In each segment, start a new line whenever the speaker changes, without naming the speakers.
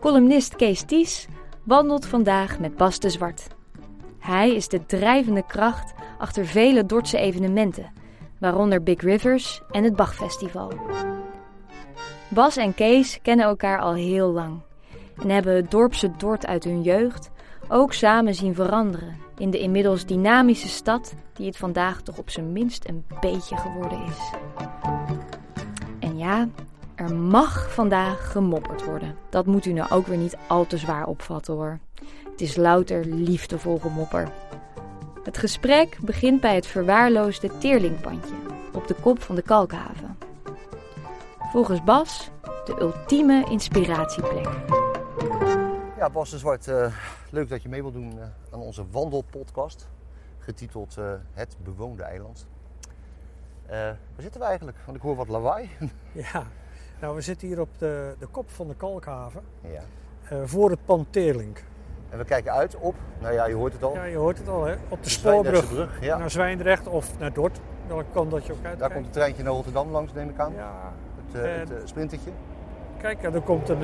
Columnist Kees Ties wandelt vandaag met Bas de Zwart. Hij is de drijvende kracht achter vele Dordtse evenementen, waaronder Big Rivers en het Bachfestival. Bas en Kees kennen elkaar al heel lang en hebben het dorpse Dort uit hun jeugd ook samen zien veranderen in de inmiddels dynamische stad die het vandaag toch op zijn minst een beetje geworden is. En ja, er mag vandaag gemopperd worden. Dat moet u nou ook weer niet al te zwaar opvatten hoor. Het is louter liefdevol gemopper. Het gesprek begint bij het verwaarloosde Teerlingpandje op de kop van de Kalkhaven. Volgens Bas de ultieme inspiratieplek.
Ja, Bas de Zwart, uh, leuk dat je mee wilt doen uh, aan onze wandelpodcast. Getiteld uh, Het Bewoonde Eiland. waar zitten we eigenlijk? Want ik hoor wat lawaai.
Ja, nou we zitten hier op de, de kop van de Kalkhaven.
Ja.
voor het pand Teerling.
En we kijken uit op, nou ja, je hoort het al.
Ja, je hoort het al hè. Op de, spoorbrug
brug, ja.
naar Zwijndrecht of naar Dort. Welke kant dat je ook uitkijkt.
Daar komt het treintje naar Rotterdam langs, neem ik aan.
Ja.
Het, uh, het uh, sprintertje.
Kijk, ja, er komt een...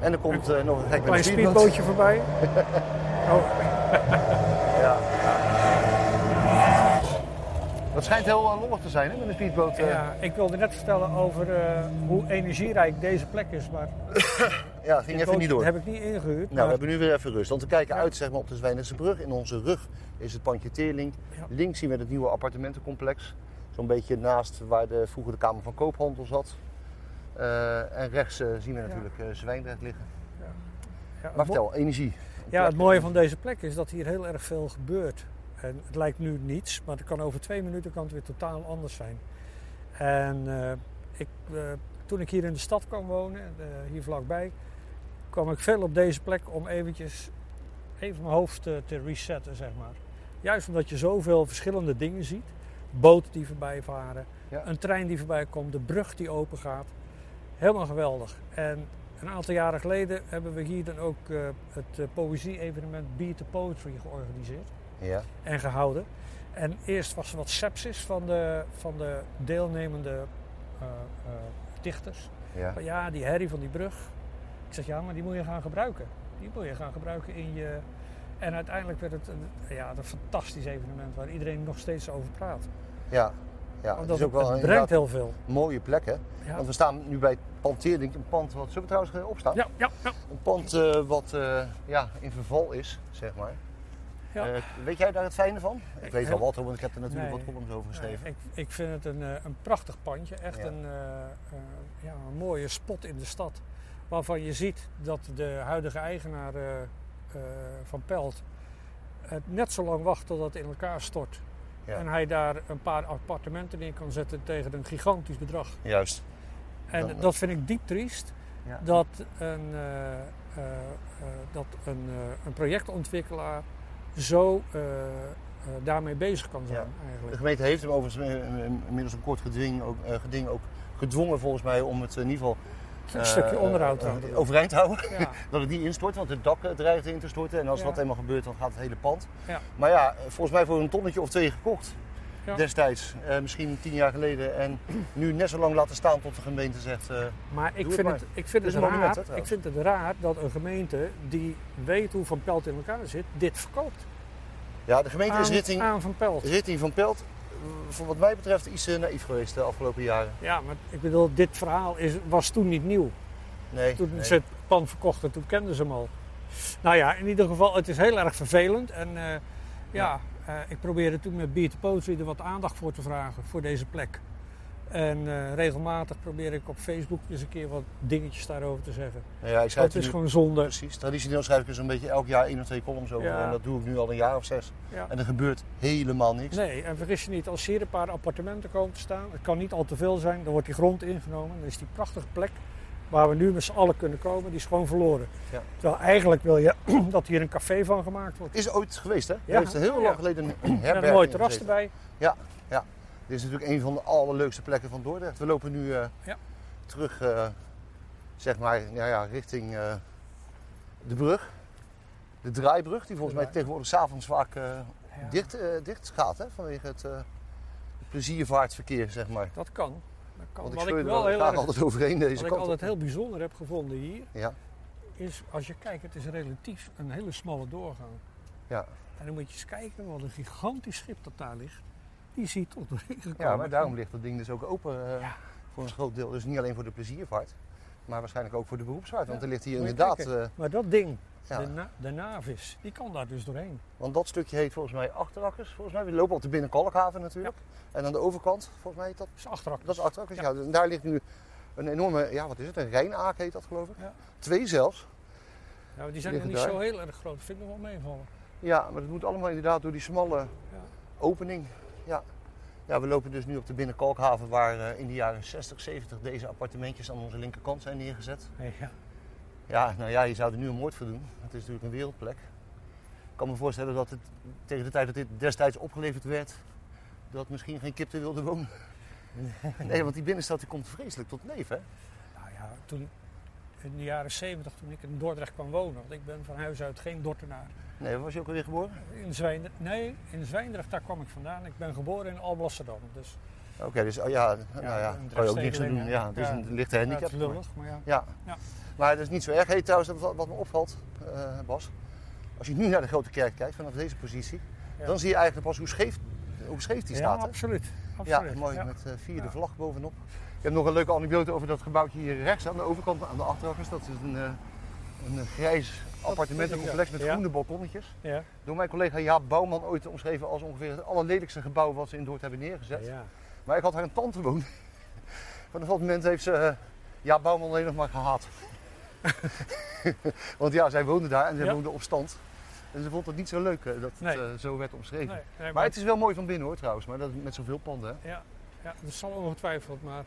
En er komt
een,
nog een gek
klein speedbootje voorbij. oh.
ja. Dat schijnt heel lollig te zijn, hè, met een speedboot.
Ja, ik wilde net vertellen over hoe energierijk deze plek is, maar...
ja, ging even niet door.
heb ik niet ingehuurd.
Nou, maar... we hebben nu weer even rust. Want we kijken ja. uit zeg maar, op de Zwijnense brug. In onze rug is het pandje Teerling.
Ja.
Links zien we het nieuwe appartementencomplex. Zo'n beetje naast waar de, vroeger de Kamer van Koophandel zat. Uh, en rechts uh, zien we natuurlijk uh, Zwijndrecht liggen.
Ja. Ja,
maar vertel, energie.
Ja, het mooie van deze plek is dat hier heel erg veel gebeurt. En het lijkt nu niets, maar het kan over twee minuten kan het weer totaal anders zijn. En ik, toen ik hier in de stad kwam wonen, hier vlakbij, kwam ik veel op deze plek om eventjes even mijn hoofd te, te resetten, zeg maar. Juist omdat je zoveel verschillende dingen ziet. Boten die voorbij varen,
Ja.
een trein die voorbij komt, de brug die open gaat. Helemaal geweldig. En een aantal jaren geleden hebben we hier dan ook uh, het uh, poëzie-evenement Beat the Poetry georganiseerd
Ja.
en gehouden. En eerst was er wat sepsis van de, van de deelnemende uh, dichters.
Ja.
Van, ja, die herrie van die brug. Ik zeg ja, maar die moet je gaan gebruiken. Die moet je gaan gebruiken in je. En uiteindelijk werd het een, ja, een fantastisch evenement waar iedereen nog steeds over praat.
Ja, ja het is ook wel
het brengt heel veel.
mooie plek, hè?
Ja.
Want we staan nu bij Teerlink, een pand wat... Zullen we trouwens opstaan?
Ja, ja, ja.
Een pand eh, wat eh, ja, in verval is, zeg maar.
Ja.
Eh, weet jij daar het fijne van? Ik weet al wat, want ik heb er natuurlijk
Nee.
wat columns over geschreven.
Ik, ik vind het een, eh, een prachtig pandje. Echt
Ja.
een, eh, ja, een mooie spot in de stad. Waarvan je ziet dat de huidige eigenaar van Pelt het net zo lang wacht totdat het in elkaar stort.
Ja.
En hij daar een paar appartementen neer kan zetten tegen een gigantisch bedrag.
Juist.
En
Dan-
dat vind ik diep triest.
Ja.
Dat een, dat een, een projectontwikkelaar zo eh, eh, daarmee bezig kan zijn
Ja. De
eigenlijk.
gemeente heeft hem overigens eh, inmiddels een kort geding ook, geding ook gedwongen volgens mij om het in ieder geval
Een stukje onderhoud trouwens.
overeind te houden.
Ja.
Dat het niet instort, want het dak dreigt in te storten. En als
Ja.
dat eenmaal gebeurt, dan gaat het hele pand.
Ja.
Maar ja, volgens mij voor een tonnetje of twee gekocht.
Ja.
Destijds, eh, misschien tien jaar geleden. En nu net zo lang laten staan tot de gemeente zegt... eh,
Maar ik
het
vind
maar.
het, ik vind
Het
raar,
hè,
ik vind het raar dat een gemeente die weet hoe Van Pelt in elkaar zit, dit verkoopt.
ja, de gemeente is richting,
aan Van Pelt.
richting Van Pelt, eh, voor wat mij betreft, iets naïef geweest de afgelopen jaren.
Ja, maar ik bedoel, dit verhaal is, was toen niet nieuw.
Nee,
Toen
nee.
ze het pand verkochten, toen kenden ze hem al. Nou ja, in ieder geval, het is heel erg vervelend. En ja, ik probeerde toen met Beat Poetry er wat aandacht voor te vragen, voor deze plek. En eh, regelmatig probeer ik op Facebook eens een keer wat dingetjes daarover te zeggen.
Ja, ik
Het is
nu-
gewoon zonde.
Precies. Traditioneel schrijf ik er zo'n beetje elk jaar één of twee columns over.
Ja.
En dat doe ik nu al een jaar of zes.
Ja.
En er gebeurt helemaal niks.
Nee, en vergis je niet, als hier een paar appartementen komen te staan, het kan niet al te veel zijn, dan wordt die grond ingenomen. Dan is die prachtige plek waar we nu met z'n allen kunnen komen, die is gewoon verloren.
Ja.
Terwijl eigenlijk wil je dat hier een café van gemaakt wordt.
Is ooit geweest, hè? Er
Ja.
heeft er heel
Ja.
lang geleden een, herberg
mooi terras erbij.
Dit is natuurlijk een van de allerleukste plekken van Dordrecht. We lopen nu eh,
Ja.
terug, eh, zeg maar, ja, ja, richting eh, de brug. De draaibrug, die volgens mij tegenwoordig s'avonds vaak
Ja.
dicht, dicht gaat, hè? Vanwege het pleziervaartverkeer, zeg maar.
Dat kan. Dat kan.
Want ik
Wat
scheur
ik
er
wel heel
graag
erg,
altijd overheen deze
wat ik
op.
altijd heel bijzonder heb gevonden hier,
Ja,
is als je kijkt, het is relatief een hele smalle doorgang.
ja.
En dan moet je eens kijken, wat een gigantisch schip dat daar ligt. Die ziet tot gekomen.
ja, maar daarom ligt dat ding dus ook open eh,
Ja.
voor een groot deel. Dus niet alleen voor de pleziervaart, maar waarschijnlijk ook voor de beroepsvaart. Want er ligt hier inderdaad... eh,
Maar dat ding,
ja,
de, na, de navis, die kan daar dus doorheen.
want dat stukje heet volgens mij Achterakkers. Volgens mij, we lopen op de Binnenkalkhaven natuurlijk. En aan de overkant, volgens mij heet dat...
Dat is achterakker.
Dat is Achterakkers, ja.
Ja.
En daar ligt nu een enorme, ja wat is het, een Rijnaak heet dat geloof ik.
Ja.
Twee zelfs.
Ja, maar die zijn nog
liggen
niet
daar.
zo heel erg groot. Dat vind ik nog wel meevallen.
Ja, maar dat moet allemaal inderdaad door die smalle
Ja.
opening. Ja. Ja, we lopen dus nu op de Binnenkalkhaven waar eh, in de jaren 60, 70 deze appartementjes aan onze linkerkant zijn neergezet.
Nee, ja.
Ja, nou ja, je zou er nu een moord voor doen. Het is natuurlijk een wereldplek. Ik kan me voorstellen dat het tegen de tijd dat dit destijds opgeleverd werd, dat misschien geen kip er wilde wonen. Nee, want die binnenstad die komt vreselijk tot leven. Hè?
Nou ja, toen in de jaren 70, toen ik in Dordrecht kwam wonen, want ik ben van huis uit geen Dortenaar.
Nee, waar was je ook alweer geboren?
In Zwijndrecht, nee, in Zwijndrecht, daar kwam ik vandaan. Ik ben geboren in Alblasserdam. Dus
Oké, dus oh ja, nou ja, kan je ook niks aan doen. Ja, het is
ja.
een lichte
ja,
handicap.
het is lullig, maar ja.
Ja.
Ja.
Maar dat is niet zo erg. Hey, trouwens, wat, wat me opvalt, eh, Bas. Als je nu naar de grote kerk kijkt, vanaf deze positie,
Ja.
dan zie je eigenlijk pas hoe scheef, hoe scheef die
Ja,
staat. hè?
absoluut.
Ja, mooi
Ja.
met eh vierde
Ja.
vlag bovenop. Ik heb nog een leuke anekdote over dat gebouwtje hier rechts aan de overkant, aan de achterrakkers. Dat is een, eh, een grijs appartementencomplex met
Ja.
groene balkonnetjes.
Ja.
Door mijn collega Jaap Bouwman ooit omschreven als ongeveer het allerlelijkste gebouw wat ze in Dordt hebben neergezet.
Ja.
Maar ik had haar een tante wonen. Vanaf dat moment heeft ze eh Jaap Bouwman alleen nog maar gehaat. Want ja, zij woonde daar en zij woonde op stand. En ze vond het niet zo leuk eh, dat het
Nee.
zo werd omschreven.
Nee, nee,
Maar het is wel mooi van binnen hoor trouwens, maar dat, met zoveel panden. Hè?
Ja, ja, dat zal ongetwijfeld. Maar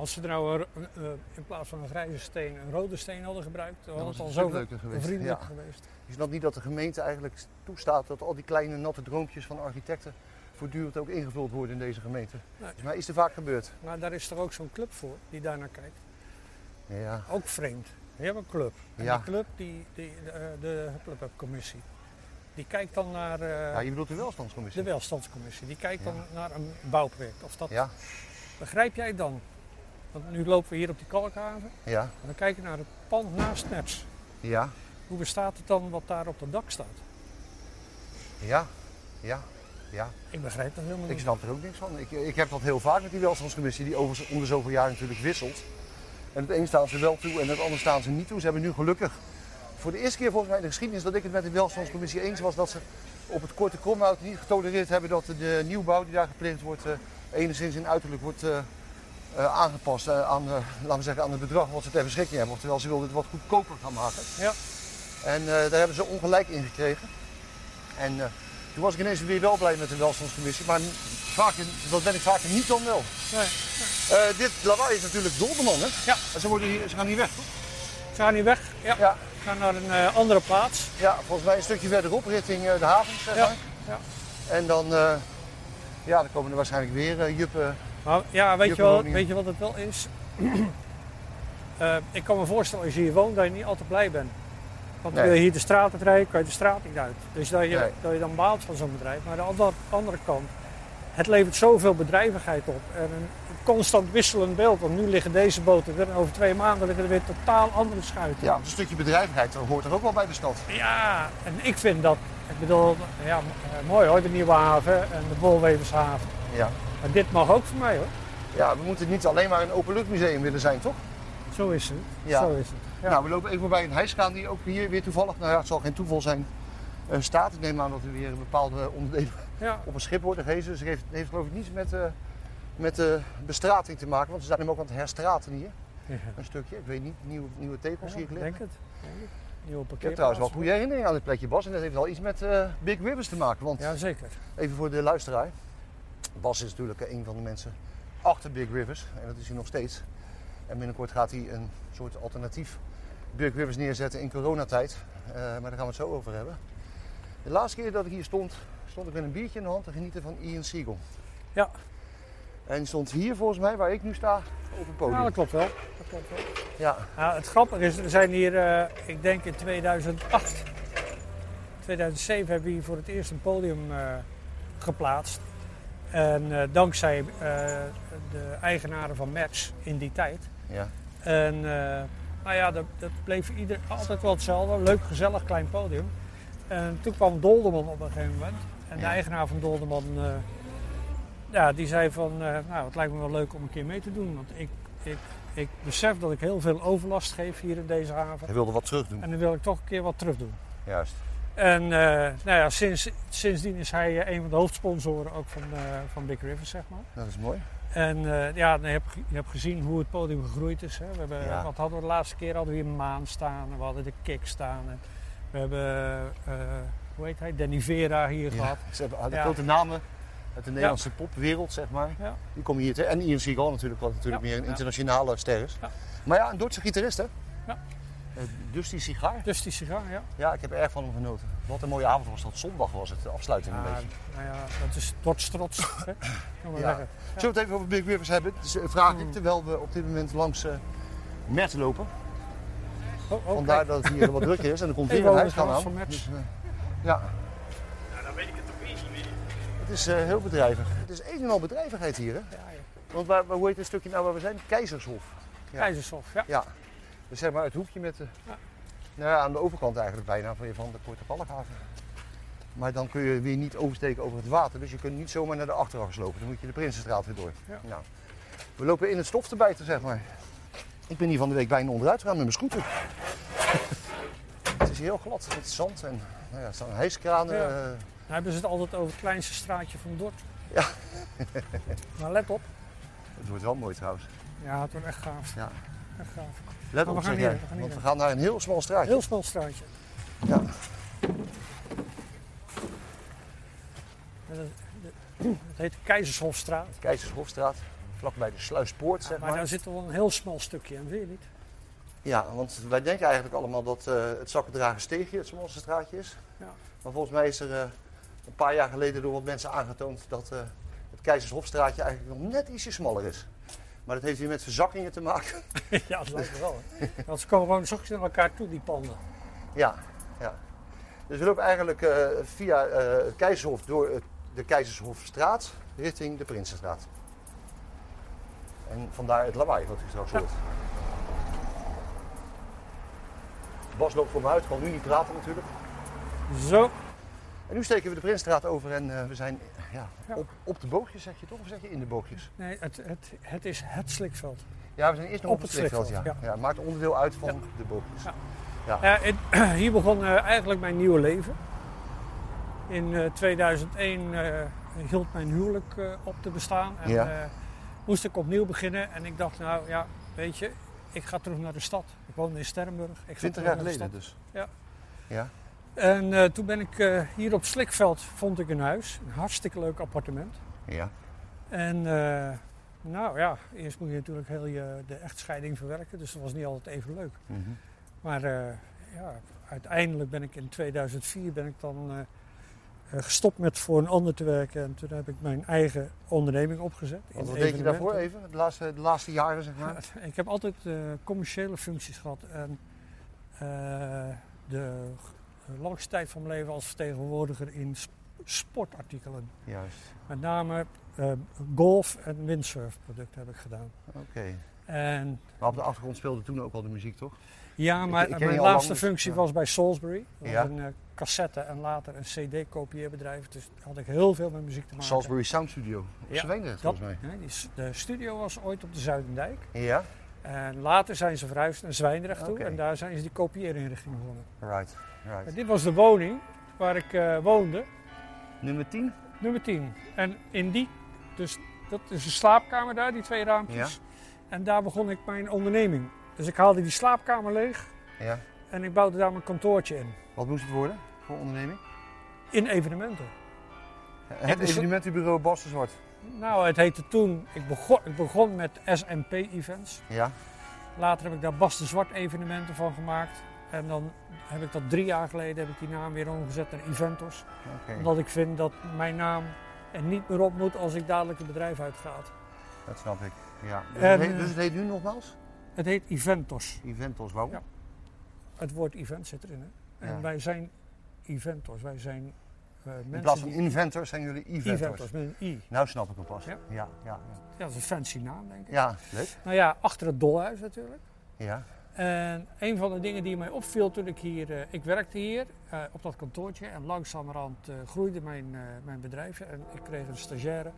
als ze er nou een, eh, in plaats van een grijze steen een rode steen hadden gebruikt, dan had
was
het al zo
leuker geweest. Ja.
geweest.
Je snapt niet dat de gemeente eigenlijk toestaat dat al die kleine natte droompjes van architecten voortdurend ook ingevuld worden in deze gemeente.
Nee.
Maar is er vaak gebeurd?
Maar daar is toch ook zo'n club voor die daar naar kijkt.
Ja.
Ook vreemd. Je hebt een club. En
Ja.
die club, die, die, de, eh, de clubcommissie, die kijkt dan naar eh,
ja, je bedoelt de welstandscommissie?
de welstandscommissie. Die kijkt
Ja.
dan naar een bouwproject. Of dat,
Ja,
Begrijp jij dan? Want nu lopen we hier op die kalkhaven.
ja,
En dan kijken we naar het pand naast Nets.
ja,
Hoe bestaat het dan wat daar op het dak staat?
ja, ja, ja.
Ik begrijp dat helemaal
Ik
niet.
snap er ook niks van. Ik, ik heb dat heel vaak met die welstandscommissie, die over, om de zoveel jaar natuurlijk wisselt. En het een staan ze wel toe en het ander staan ze niet toe. Ze hebben nu gelukkig voor de eerste keer volgens mij in de geschiedenis dat ik het met de welstandscommissie eens was dat ze op het korte kromhout niet getolereerd hebben dat de nieuwbouw die daar gepleegd wordt eh, enigszins in uiterlijk wordt eh, eh, aangepast eh, aan, laten we zeggen, aan het bedrag wat ze ter beschikking hebben. Oftewel, ze wilden het wat goedkoper gaan maken.
Ja.
En eh, daar hebben ze ongelijk in gekregen. En toen was ik ineens weer wel blij met de welstandscommissie, maar vaker, dat ben ik vaker niet dan wel.
Nee.
Dit lawaai is natuurlijk Dolderman, hè?
Ja.
En ze, worden hier, ze gaan hier weg, toch?
Ze gaan niet weg. Ja.
Ja.
Ze gaan naar een andere plaats.
Ja, volgens mij een stukje verderop, richting de haven, zeg
Ja.
maar.
Ja.
En dan, ja, dan komen er waarschijnlijk weer juppen.
Maar ja, weet je, wel, weet je wat het wel is? Eh, ik kan me voorstellen als je hier woont dat je niet altijd blij bent. Want
Nee.
wil je hier de straat rijden, kan je de straat niet uit. Dus dat je,
Nee.
dat je dan baalt van zo'n bedrijf. Maar aan de andere, kant, het levert zoveel bedrijvigheid op. En een constant wisselend beeld. Want nu liggen deze boten er en over twee maanden liggen er weer totaal andere schuiten.
Ja, een stukje bedrijvigheid hoort er ook wel bij de stad.
Ja, en ik vind dat, ik bedoel, ja, eh, mooi hoor, de Nieuwe Haven en de Bolwevershaven.
Ja.
Maar dit mag ook voor mij hoor.
ja, we moeten niet alleen maar een openluchtmuseum willen zijn, toch?
Zo is het.
Ja.
Zo is het. Ja.
Nou, we lopen even bij een hijskraan die ook hier weer toevallig, nou ja, het zal geen toeval zijn, eh, staat. Ik neem aan dat er weer bepaalde onderdelen
Ja.
op een schip worden gehezen. Dus het heeft, heeft geloof ik niets met, eh, met de bestrating te maken, want ze zijn hem ook aan het herstraten hier.
Ja.
Een stukje, ik weet niet, nieuwe, nieuwe tegels hier liggen.
denk het. Denk het. Nieuwe
Ik heb trouwens wel goede herinneringen aan dit plekje, Bas. En dat heeft wel iets met eh, Big Rivers te maken. Want
Ja, zeker.
even voor de luisteraar. Bas is natuurlijk een van de mensen achter Big Rivers. En dat is hij nog steeds. En binnenkort gaat hij een soort alternatief Big Rivers neerzetten in coronatijd. Eh, maar daar gaan we het zo over hebben. De laatste keer dat ik hier stond, stond ik met een biertje in de hand te genieten van Ian Siegel.
Ja.
En die stond hier volgens mij, waar ik nu sta, op een podium.
Ja, dat klopt wel. Dat klopt wel.
Ja,
Ja, het grappige is, er zijn hier, eh, ik denk in 2008, 2007 hebben we hier voor het eerst een podium eh, geplaatst. En eh, dankzij eh, de eigenaren van Match in die tijd.
Ja.
En eh, nou ja, dat, dat bleef ieder, altijd wel hetzelfde. Leuk, gezellig, klein podium. En toen kwam Dolderman op een gegeven moment. En de eigenaar van Dolderman, ja, die zei van, nou, het lijkt me wel leuk om een keer mee te doen. Want ik, ik, ik besef dat ik heel veel overlast geef hier in deze haven.
Hij wilde wat terug doen.
En dan wil ik toch een keer wat terug doen.
Juist.
En eh, nou ja, sinds, sindsdien is hij eh, een van de hoofdsponsoren ook van, eh, van Big River, zeg maar.
Dat is mooi.
En ja, je hebt, je hebt gezien hoe het podium gegroeid is. Hè. We hebben,
Ja.
Wat hadden we de laatste keer? Hadden we hier Maan staan, we hadden de Kick staan. En we hebben, eh, hoe heet hij, Danny Vera hier
Ja.
gehad.
Ze hebben de
Ja.
grote namen uit de Nederlandse popwereld, zeg maar. Die komen hier te. En Ian Seagal natuurlijk, wat natuurlijk meer een internationale ster is.
Ja.
Maar ja, een Duitse gitarist, hè?
Ja.
Eh, Dusty Sigaar.
Dus die sigaar, ja.
Ja, ik heb er erg van hem genoten. Wat een mooie avond was dat. Zondag was het, de afsluiting een
Ja,
beetje.
nou ja, dat is trots trots. hè. Kan
Ja. Zullen we het even over Big Rivers hebben? Dus, eh, vraag ik, terwijl we op dit moment langs eh Mert lopen.
Oh, oh,
Vandaar
kijk.
dat het hier wat drukker is. En er komt weer een huisgaan aan. Dus, eh, ja.
dan weet ik het toch niet meer.
Het is eh, heel bedrijvig. Het is een en al bedrijvigheid hier, hè?
Ja, ja.
Want waar, waar, hoe heet het stukje nou waar we zijn? Keizershof. Ja.
Keizershof, ja.
Ja. Dus zeg maar het hoekje met de...
Ja.
Nou ja, aan de overkant eigenlijk bijna van, van de Korte Palkhaven. Maar dan kun je weer niet oversteken over het water. Dus je kunt niet zomaar naar de achteraf lopen. Dan moet je de Prinsenstraat weer door.
Ja.
Nou, we lopen in het stof te bijten, zeg maar. Ik ben hier van de week bijna onderuit gegaan met mijn scooter. het is heel glad met zand en nou ja, er staan hijskranen.
Ja.
eh,
hebben ze het altijd over het kleinste straatje van Dort.
Ja.
maar let op.
het wordt wel mooi trouwens.
Ja, het wordt echt gaaf.
Ja.
Echt gaaf.
Let
Maar
op,
we gaan hier, we gaan
Want we gaan naar een heel smal straatje.
Heel snel straatje.
Ja.
En Het heet Keizershofstraat.
Keizershofstraat, vlakbij de Sluispoort, zeg
Maar
maar.
daar zit wel een heel smal stukje in, vind je niet?
Ja, want wij denken eigenlijk allemaal dat eh, het Zakkendragen steegje het smalste straatje is.
Ja.
Maar volgens mij is er eh, een paar jaar geleden door wat mensen aangetoond dat eh, het Keizershofstraatje eigenlijk nog net ietsje smaller is. Maar dat heeft weer met verzakkingen te maken.
ja, dat lijkt me wel. hè. Want ze komen gewoon zachtjes naar elkaar toe, die panden.
ja, ja. Dus we lopen eigenlijk eh, via eh, het Keizershof door het- de Keizershofstraat richting de Prinsenstraat. En vandaar het lawaai wat u straks
Ja.
hoort. Bas loopt voor me uit, kan nu niet praten natuurlijk.
Zo.
En nu steken we de Prinsenstraat over en eh, we zijn ja,
Ja.
Op, op de boogjes, zeg je toch? Of zeg je in de boogjes?
Nee, het, het, het is het slikveld.
Ja, we zijn eerst nog op,
Op
het slikveld. Ja. Ja. het maakt onderdeel uit van de boogjes.
Ja. Het- hier begon eh, eigenlijk mijn nieuwe leven. In eh, 2001 eh, hield mijn huwelijk eh, op te bestaan. En eh, moest ik opnieuw beginnen. En ik dacht, nou ja, weet je, ik ga terug naar de stad. Ik woonde in Sterrenburg. Ik ga
20
terug
jaar
naar de
geleden
stad.
dus.
Ja.
Ja.
En eh, toen ben ik eh, hier op Slikveld vond ik een huis. Een hartstikke leuk appartement.
Ja.
En eh, nou ja, eerst moet je natuurlijk heel je, de echtscheiding verwerken. Dus dat was niet altijd even leuk.
Mhm.
Maar ja, uiteindelijk ben ik in 2004 ben ik dan gestopt met voor een ander te werken. En toen heb ik mijn eigen onderneming opgezet.
Wat deed je daarvoor even? De laatste, de laatste jaren zeg maar?
Ik heb altijd commerciële functies gehad. En eh, de langste tijd van mijn leven als vertegenwoordiger in sp- sportartikelen.
Juist.
Met name eh, golf- en windsurfproducten heb ik gedaan.
Oké.
En
Maar op de achtergrond speelde toen ook al de muziek, toch?
Ja, maar
ik
mijn
lang,
laatste functie
ja.
was bij Salisbury. Dat
Ja.
was een eh, cassette en later een cd-kopieerbedrijf. Dus daar had ik heel veel met muziek te maken.
Salisbury Sound Studio. Op
Ja,
Zwijndrecht
Dat,
volgens mij.
hè, die de studio was ooit op de Zuidendijk.
Ja?
En later zijn ze verhuisd naar Zwijndrecht toe. En daar zijn ze die kopieerinrichting begonnen.
Right.
En dit was de woning waar ik eh, woonde.
Nummer 10?
Nummer 10. En in die, dus dat is een slaapkamer daar, die twee raampjes. En daar begon ik mijn onderneming. Dus ik haalde die slaapkamer leeg
Ja.
en ik bouwde daar mijn kantoortje in.
Wat moest het worden voor onderneming?
In evenementen.
Het evenementenbureau Bas de Zwart.
Nou, het heette toen, ik begon, ik begon met SMP-events.
Ja.
Later heb ik daar Bas de Zwart evenementen van gemaakt. En dan heb ik dat drie jaar geleden heb ik die naam weer omgezet naar Eventos. Omdat ik vind dat mijn naam er niet meer op moet als ik dadelijk het bedrijf uitgaat.
Dat snap ik. Ja. Dus,
En,
het heet,
eh,
dus het heet nu nogmaals?
Het heet Eventos.
Eventos, waarom?
Ja. Het woord event zit erin. Hè? En
Ja.
wij zijn Eventos. Wij zijn eh,
In
mensen
plaats van
die-
inventor zijn jullie eventors.
eventors met een i.
Nou snap ik hem pas.
Ja.
Ja, ja, ja.
Ja, dat is een fancy naam, denk ik.
Ja, leuk.
Nou ja, achter het dolhuis natuurlijk.
Ja.
En een van de dingen die mij opviel toen ik hier, eh, ik werkte hier eh, op dat kantoortje en langzamerhand eh, groeide mijn, mijn bedrijf en ik kreeg een stagiaire.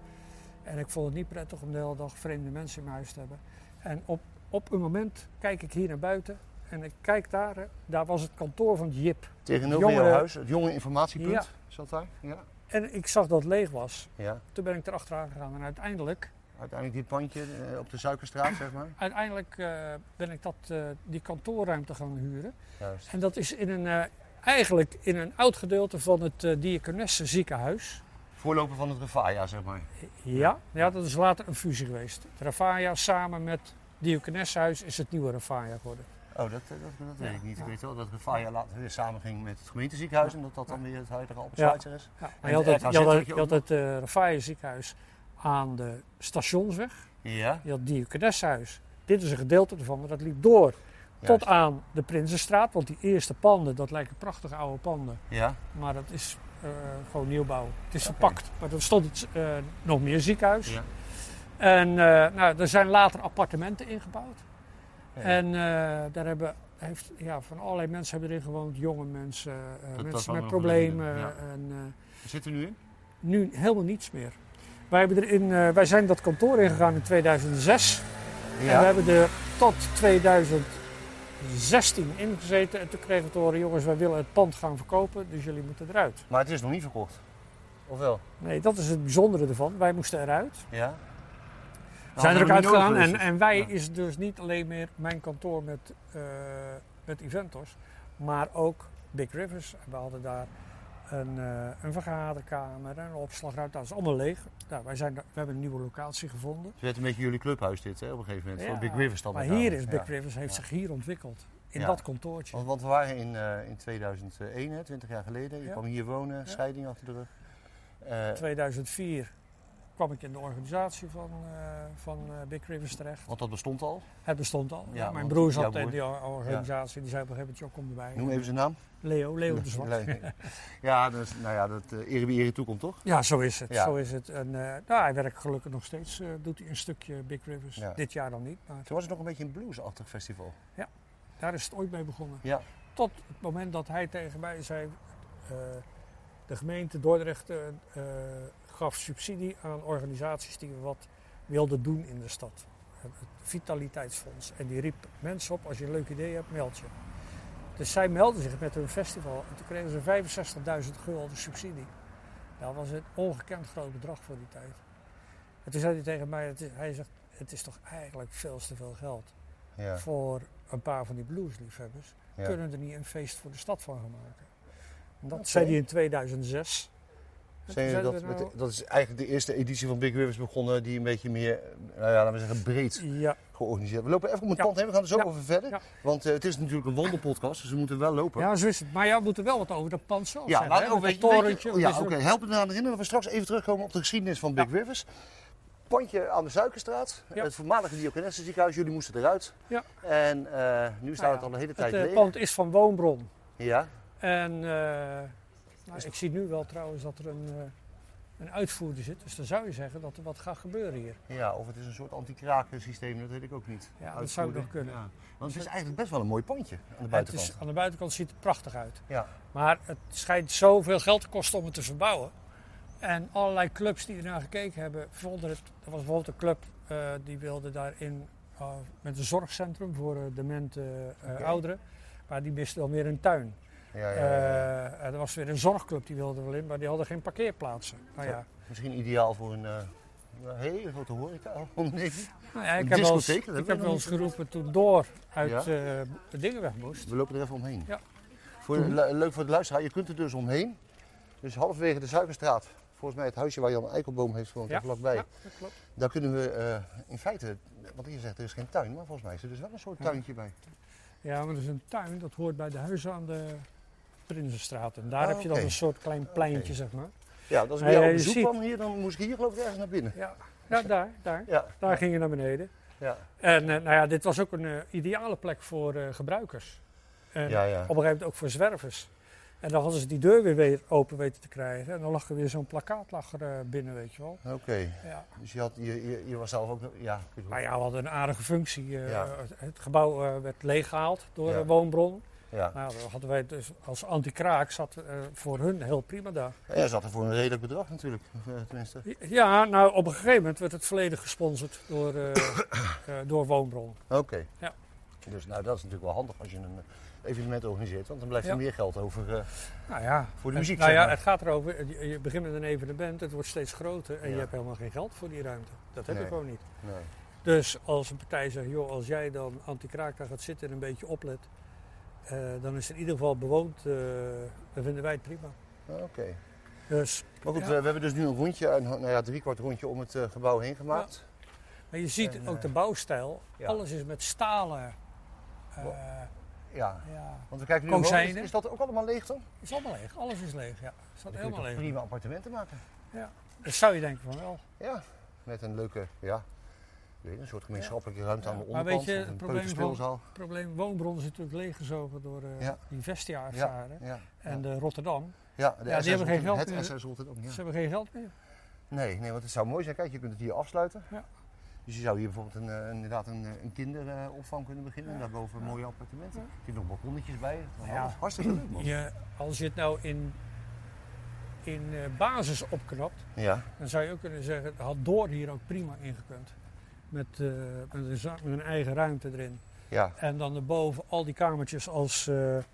En ik vond het niet prettig om de hele dag vreemde mensen in mijn huis te hebben. En op, op een moment kijk ik hier naar buiten en ik kijk daar, daar was het kantoor van Jip.
Tegenover jouw huis, het jonge informatiepunt.
Ja.
Zat daar? Ja.
En ik zag dat het leeg was.
ja.
Toen ben ik erachteraan gegaan en uiteindelijk,
Uiteindelijk dit pandje eh, op de Suikerstraat, zeg maar.
uiteindelijk eh, ben ik dat, eh, die kantoorruimte gaan huren.
Juist.
En dat is in een, eigenlijk in een oud gedeelte van het uh, Diakonesse ziekenhuis.
Voorloper van het Revaya, zeg maar.
Ja, ja, dat is later een fusie geweest. Het Rafaya samen met Diakonessenhuis is het nieuwe Rafaya geworden.
Oh, dat, dat, dat weet ik niet.
Ja.
Ik weet wel dat Revaya later weer samenging met het gemeenteziekenhuis. En dat dat dan weer het huidige Albert
Ja.
Is.
Ja, maar je had het, je had het,
je
had ziekenhuis aan de stationsweg.
Ja.
Je had. Dit is een gedeelte ervan, maar dat liep door tot aan de Prinsenstraat. Want die eerste panden, dat lijken prachtige oude panden.
Ja.
Maar dat is eh, gewoon nieuwbouw. Het is verpakt. Maar er stond het, eh, nog meer ziekenhuis.
Ja.
En eh, nou, er zijn later appartementen ingebouwd.
Ja.
En daar hebben heeft, ja, van allerlei mensen hebben erin gewoond. Jonge mensen,
dat
mensen met problemen.
zeggen,
En
Waar zitten we nu in?
nu helemaal niets meer. Wij, hebben er in, eh, wij zijn dat kantoor ingegaan in 2006. En we hebben er tot 2016 ingezeten. En toen kregen we te horen, jongens, wij willen het pand gaan verkopen. Dus jullie moeten eruit.
Maar het is nog niet verkocht. Of wel?
Nee, dat is het bijzondere ervan. Wij moesten eruit.
Ja.
We zijn er ook
Nou,
uitgegaan. En, en wij
Ja.
is dus niet alleen meer mijn kantoor met, eh met Eventors, maar ook Big Rivers. En we hadden daar een, eh, een vergaderkamer en een opslagruimte. Dat is allemaal leeg. Nou, wij zijn, we hebben een nieuwe locatie gevonden.
Het werd een beetje jullie clubhuis dit, hè, op een gegeven moment.
Ja,
Voor Big River stad
Maar hier is Big. Rivers, heeft zich hier ontwikkeld. In dat kantoortje.
Want, want we waren in, eh, in 2001, hè, 20 jaar geleden. Je kwam hier wonen, scheiding achter de rug. Eh,
2004 kwam ik in de organisatie van, eh, van eh, Big Rivers terecht.
want dat bestond al.
Het bestond al.
Ja,
mijn broer zat in die or- organisatie. Die zei op een gegeven moment, "Joh, kom erbij.
Noem even zijn naam.
Leo, Leo de Zwart.
Ja, is, nou ja, dat uh, ere wie ere toekomt, toch?
Ja, zo is het.
Ja.
Zo is het. En eh, nou, hij werkt gelukkig nog steeds. eh, doet hij een stukje Big Rivers.
Ja.
Dit jaar dan niet. Maar
Toen was het nog een beetje een bluesachtig festival.
daar is het ooit mee begonnen.
Ja.
Tot het moment dat hij tegen mij zei... eh, de gemeente Dordrecht eh, eh, gaf subsidie aan organisaties die wat wilden doen in de stad. Het Vitaliteitsfonds. En die riep mensen op, als je een leuk idee hebt, meld je. Dus zij meldden zich met hun festival. En toen kregen ze 65.000 gulden subsidie. Dat was een ongekend groot bedrag voor die tijd. En toen zei hij tegen mij, het is, hij zegt, het is toch eigenlijk veel te veel geld
Ja.
voor een paar van die bluesliefhebbers.
ja.
Kunnen we er niet een feest voor de stad van gaan maken? En dat zei hij in 2006.
Zijn dat, met dat is eigenlijk de eerste editie van Big Rivers begonnen die een beetje meer, nou ja, laten we zeggen, breed
ja,
georganiseerd. We lopen even het
Ja.
pand heen, we gaan er zo
Ja.
over verder.
Ja.
Want eh, het is natuurlijk een wandelpodcast, dus we moeten wel lopen.
ja, zo is het. Maar ja, we moeten wel wat over dat pand zelf
Ja,
zeggen.
je- weet
torentje.
ja,
er-
oké. Help me eraan herinneren dat we straks even terugkomen op de geschiedenis van Big Rivers. Pandje aan de Suikerstraat,
Ja.
het voormalige Diakonessenziekenhuis. Jullie moesten eruit.
Ja.
En eh, nu staat
Nou
het
ja,
al een hele
Het
tijd
eh,
leeg.
pand is van Woonbron.
Ja,
En ik zie nu wel trouwens dat er een, eh, een uitvoerder zit. Dus dan zou je zeggen dat er wat gaat gebeuren hier.
ja, of het is een soort anti-kraken systeem, dat weet ik ook niet.
Ja, dat zou nog kunnen.
Ja. Want het is eigenlijk best wel een mooi pandje aan de
Het
buitenkant.
is, aan de buitenkant ziet het prachtig uit.
Ja.
Maar het schijnt zoveel geld te kosten om het te verbouwen. En allerlei clubs die ernaar gekeken hebben, vonden het. Er was bijvoorbeeld een club eh, die wilde daarin eh, met een zorgcentrum voor eh, demente ouderen. Maar die miste dan weer een tuin.
Ja, ja, ja.
Eh, er was weer een zorgclub die wilde wel in, maar die hadden geen parkeerplaatsen. Nou ja,
Misschien ideaal voor een, eh, hele grote horeca onderneming.
nou ja ik heb wel eens,
discotheek, dat
ik heb
we
wel eens geroepen toen door uit
Ja?
eh, de dingen weg moest.
We lopen er even omheen.
Ja.
Voor de- le- leuk voor de luisteraar, je kunt er dus omheen. Dus halverwege de Suikerstraat, volgens mij het huisje waar Jan Eikelboom heeft gewoond,
Ja,
vlakbij.
Ja, dat klopt.
Daar kunnen we eh, in feite, want je zegt er is geen tuin, maar volgens mij is er dus wel een soort tuintje bij.
Ja, maar er is een tuin, dat hoort bij de huizen aan de Prinsenstraat. En daar
Ah,
heb je dan een soort klein pleintje, zeg maar.
Ja, dat is
Ja,
bij jou op
je
bezoek
ziet-
kwam hier, dan moest ik hier geloof ik ergens naar binnen.
Ja, ja daar, daar.
Ja,
Daar ging je naar beneden.
ja.
En eh, nou ja, dit was ook een eh, ideale plek voor eh, gebruikers. En
ja, ja.
op een gegeven moment ook voor zwervers. En dan hadden ze die deur weer, weer open weten te krijgen. En dan lag er weer zo'n plakkaat lag er, eh, binnen, weet je wel.
Oké.
Ja.
Dus je, had, je, je, je was zelf ook... Ja, ik
Maar
niet.
ja, we hadden een aardige functie. eh,
Ja.
het, gebouw eh, werd leeggehaald door de woonbron.
Ja.
Nou, dan hadden wij dus als anti-kraak zat eh, voor hun heel prima daar.
Jij zat er voor een redelijk bedrag natuurlijk, eh, tenminste.
Ja, nou op een gegeven moment werd het volledig gesponsord door, eh, door woonbron.
Oké.
Ja.
Dus nou, dat is natuurlijk wel handig als je een evenement organiseert, want dan blijft er
Ja.
meer geld over
Nou ja,
voor de
het-
muziek.
nou
zeg
ja, het gaat erover. Je, je begint met een evenement, het wordt steeds groter en
Ja.
je hebt helemaal geen geld voor die ruimte. Dat heb
Nee.
je gewoon niet.
Nee.
Dus als een partij zegt, joh, als jij dan anti-kraak daar gaat zitten en een beetje oplet, dan is het in ieder geval bewoond. eh, dan vinden wij het prima.
Ah, Oké.
Dus,
Maar goed,
Ja.
we, hebben dus nu een rondje, een nou ja, driekwart rondje om het eh, gebouw heen gemaakt.
maar je ziet
En,
ook
eh,
de bouwstijl.
ja.
Alles is met stalen. eh,
Wow. Ja.
ja,
Want we kijken nu gewoon, is, is dat ook allemaal leeg dan?
is allemaal leeg. Alles is leeg, ja.
Kun je
helemaal leeg.
prima appartementen maken.
Dat zou je denken van wel.
Ja. Met een leuke, ja, een soort gemeenschappelijke ruimte aan de
Ja, maar
onderkant.
weet je, het
een
probleem. Het probleem woonbron is natuurlijk leeggezogen door eh, die Vestia-ervaren.
Ja.
en de Rotterdam.
ja, de
Ja, die hebben geen geld meer.
SS Rotterdam.
Ze hebben geen geld meer.
Nee, nee, want het zou mooi zijn. Kijk, je kunt het hier afsluiten.
Ja.
Dus je zou hier bijvoorbeeld een, eh, inderdaad een, eh, een kinderopvang kunnen beginnen.
Ja.
Daarboven
Ja.
mooie appartementen. Er zitten nog balkonnetjes bij.
Ja.
Hartstikke leuk man.
Je, als je het nou in, in basis opknapt,
Ja,
dan zou je ook kunnen zeggen, had Door hier ook prima ingekund. Met, eh, met, een, za- met een eigen ruimte erin.
ja.
En dan erboven al die kamertjes als, eh, eh,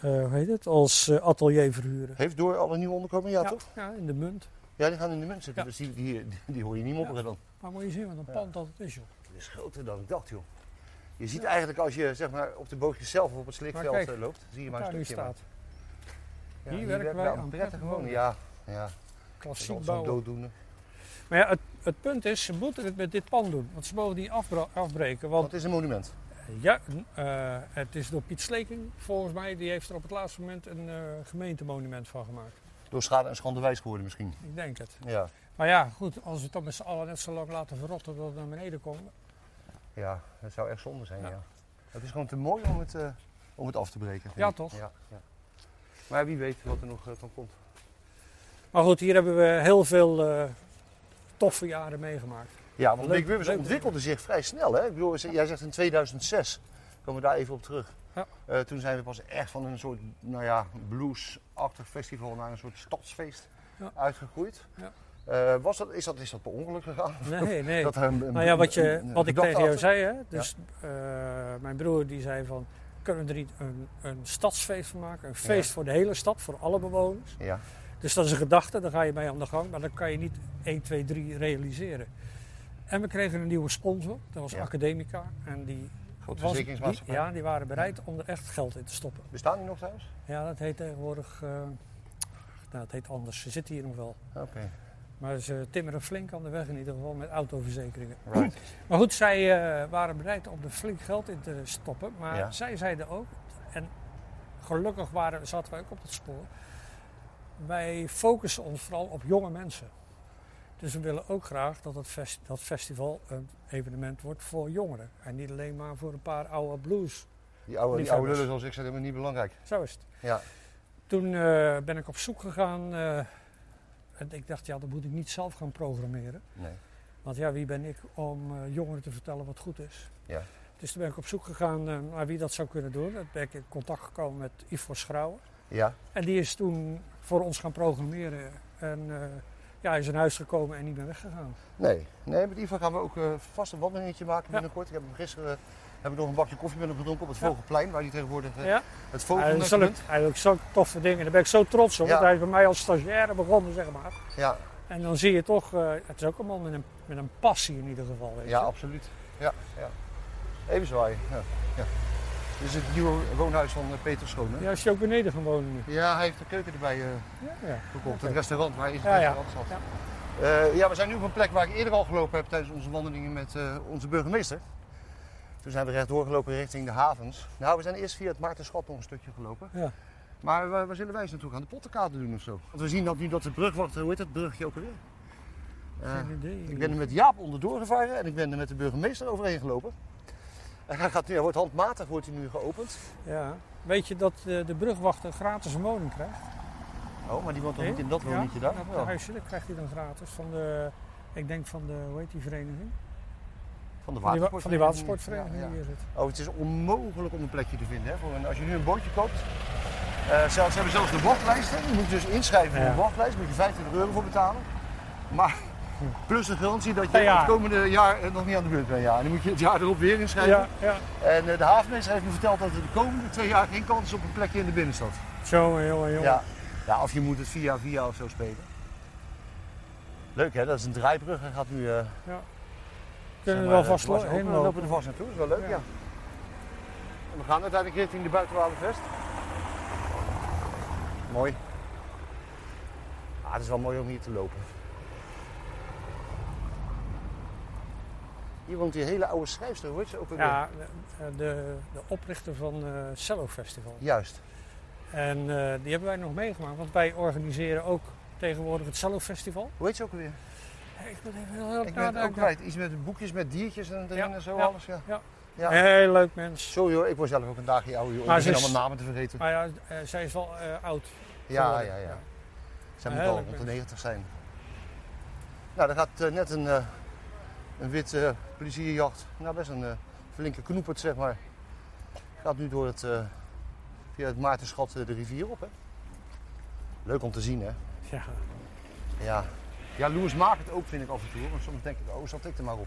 hoe heet het, als atelier verhuren.
Heeft door alle nieuwe onderkomen? Ja, toch?
ja, in de munt.
Ja, die gaan in de munt zitten.
Ja.
Dus die, die, die hoor je niet mopperen dan.
Maar moet je zien wat een pand dat het is, joh.
Het is groter dan ik dacht, joh. Je ziet eigenlijk als je zeg maar, op de bootjes zelf of op het slikveld
kijk,
loopt, zie je maar een stukje.
staat. Hier werken wij aan
prettig wonen. Ja, ja.
Klassiek bouwen.
dooddoener.
Maar ja, het, het punt is, ze moeten het met dit pand doen. Want ze mogen die afbreken. Want
het is een monument.
ja, eh, het is door Piet Sleking, volgens mij, die heeft er op het laatste moment een eh, gemeentemonument van gemaakt.
Door schade en schande wijs geworden misschien.
Ik denk het.
Ja,
Maar ja, goed, als we het dan met z'n allen net zo lang laten verrotten dat het naar beneden komt.
ja dat zou echt zonde zijn, ja.
Ja.
Het is gewoon te mooi om het, eh, om het af te breken.
Ja, toch?
Ja, ja. Maar wie weet wat er nog eh, van komt.
Maar goed, hier hebben we heel veel eh, toffe jaren meegemaakt.
Ja, want Big Rivers ontwikkelde zich vrij snel. Hè? Ik bedoel, jij zegt in 2006, komen we daar even op terug.
Ja.
Eh, toen zijn we pas echt van een soort nou ja, blues-achtig festival naar een soort stadsfeest
Ja.
uitgegroeid.
Ja.
Eh, was dat, is, dat, is dat per ongeluk gegaan?
Nee, nee.
Dat een- een-
nou ja, wat, je,
een-
wat ik tegen jou zei, hè? Dus eh, mijn broer die zei van, kunnen we er niet een, een stadsfeest van maken? Een feest voor de hele stad, voor alle bewoners.
Ja,
Dus dat is een gedachte, daar ga je mee aan de gang, maar dat kan je niet 1, 2, 3 realiseren. En we kregen een nieuwe sponsor, dat was
Ja.
Academica. En die,
grote
was, die, ja, die waren bereid om er echt geld in te stoppen.
Bestaan die nog trouwens?
Ja, dat heet tegenwoordig, eh, nou het heet anders, ze zitten hier nog wel.
Oké,
Maar ze timmeren flink aan de weg in ieder geval met autoverzekeringen.
right.
Maar goed, zij eh, waren bereid om er flink geld in te stoppen. Maar
Ja.
zij zeiden ook, en gelukkig waren, zaten wij ook op dat spoor. Wij focussen ons vooral op jonge mensen. Dus we willen ook graag dat het fest- dat festival een evenement wordt voor jongeren. En niet alleen maar voor een paar oude blues.
Die oude, die oude lullen zoals ik zei, is niet belangrijk.
Zo is het.
Ja,
Toen eh, ben ik op zoek gegaan. eh, en ik dacht, ja, dat moet ik niet zelf gaan programmeren.
nee.
Want ja, wie ben ik om eh, jongeren te vertellen wat goed is?
Ja.
Dus toen ben ik op zoek gegaan naar wie dat zou kunnen doen. Toen ben ik in contact gekomen met Ivo Schrouwen.
Ja,
En die is toen voor ons gaan programmeren. En eh, ja, hij is in huis gekomen en niet meer weggegaan.
nee. Nee, met Ivo gaan we ook eh, vast een wandelingetje maken
Ja.
binnenkort. Ik heb hem gisteren... eh, heb ik nog een bakje koffie met hem gedronken op het. Vogelplein, waar hij tegenwoordig
Ja,
het
zulke-
bent.
hij heeft zulke toffe dingen. Daar ben ik zo trots op. Want hij is bij mij als stagiaire begonnen, zeg maar.
Ja,
En dan zie je toch, het is ook een man met een, met een passie in ieder geval. Weet
ja,
je.
absoluut. Ja, ja. Even zwaaien. Ja, ja. Dit is het nieuwe woonhuis van eh, Peter Schoon. Hè?
Ja, is je ook beneden gaan wonen nu?
Ja, hij heeft de keuken erbij eh,
Ja, ja.
gekocht.
Oké.
Het restaurant waar hij in het restaurant zat. Eh, ja, we zijn nu op een plek waar ik eerder al gelopen heb tijdens onze wandelingen met onze burgemeester. Toen zijn we rechtdoor gelopen richting de havens. Nou, we zijn eerst via het Maartenschap nog een stukje gelopen.
Ja.
Maar waar, waar zullen wij eens naartoe gaan? De pottenkade doen of zo? Want we zien dat nu dat de brug wordt, hoe heet dat brugje ook alweer? Eh,
Geen idee.
ik ben er met Jaap onderdoor gevaren en ik ben er met de burgemeester overheen gelopen. En hij, gaat, nu- hij wordt handmatig wordt hij nu geopend.
Ja, weet je dat eh, de brugwachter gratis een woning krijgt?
Oh, maar die woont toch niet in dat
Ja,
woningje daar?
Dat
Ja.
huisje, dat krijgt hij dan gratis van de, ik denk van de, hoe heet die vereniging?
Van de watersportvereniging.
van die watersportvereniging
Ja, ja.
die hier zit.
Oh, het is onmogelijk om een plekje te vinden. Hè? Voor een, als je nu een bootje koopt. eh, zelfs, ze hebben zelfs de wachtlijsten. Je moet dus inschrijven voor
Ja.
een wachtlijst. Daar moet je 25 euro voor betalen. Maar plus de garantie dat je het komende jaar eh, nog niet aan de beurt bent. Ja. En dan moet je het jaar erop weer inschrijven.
Ja, ja.
En eh, de havenmeester heeft me verteld dat er de komende twee jaar geen kans is op een plekje in de binnenstad.
Jongen, jongen, jongen.
Ja. ja, of je moet het via via of zo spelen. Leuk hè, dat is een draaibrug. Hij gaat nu... eh,
Kunnen we wel vast
dwars
lo-
over.
heen
We lopen
lopen.
er vast naartoe, dat is wel leuk, ja.
Ja.
En we gaan uiteindelijk richting de Buitenwalenvest. Mooi. Ah, het is wel mooi om hier te lopen. Hier woont die hele oude schrijfster, hoor. Ze ook weer.
Ja, de, de, de oprichter van eh Cello Festival.
Juist.
En eh, die hebben wij nog meegemaakt, want wij organiseren ook tegenwoordig het Cello Festival.
Hoe heet ze ook alweer?
Ik moet even heel erg
Ik ben ook kwijt. Iets met boekjes met diertjes en,
Ja,
en zo
ja,
alles. Ja.
ja.
Ja.
Heel leuk mens.
Sorry hoor, ik word zelf ook een dagje ouder. joh.
Maar is-
allemaal namen te vergeten.
Maar ja, eh, zij is wel eh, oud.
Ja, ja, ja. Zij moet al rond de
mens.
90 zijn. Nou, daar gaat eh, net een, eh, een wit eh, plezierjacht. Nou, best een eh, flinke knoepert, zeg maar. Gaat nu door het, eh, via het Maartenschat de rivier op, hè. Leuk om te zien, hè.
Ja.
Ja. Ja, Louis maakt het ook, vind ik af en toe. Want soms denk ik, oh, zat ik er maar op.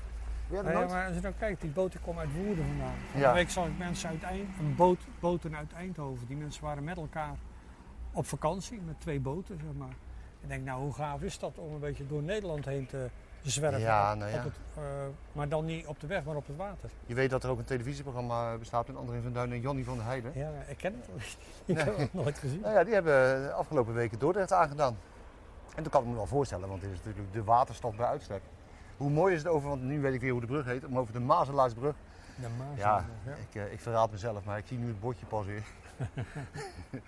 Ja,
nooit?
maar als je nou kijkt, die boten komen uit Woerden vandaan. Van
Ja.
de week zag ik mensen uit Eind, een boot, boten uit Eindhoven. Die mensen waren met elkaar op vakantie met twee boten, zeg maar. Ik denk, nou hoe gaaf is dat om een beetje door Nederland heen te zwerven.
Ja,
op-
nou ja.
op het, eh, maar dan niet op de weg, maar op het water.
Je weet dat er ook een televisieprogramma bestaat met André van Duin en Jannie van der Heijden.
Ja, ik ken het. ik
Nee.
heb het nooit gezien.
Nou ja, die hebben de afgelopen weken Dordrecht aangedaan. En dat kan ik me wel voorstellen, want dit is natuurlijk de waterstad bij uitstek. Hoe mooi is het over, want nu weet ik weer hoe de brug heet, om over de Mazelaarsbrug.
De Maas.
Ja,
ja.
Ik, eh, ik verraad mezelf, maar ik zie nu het bordje pas weer.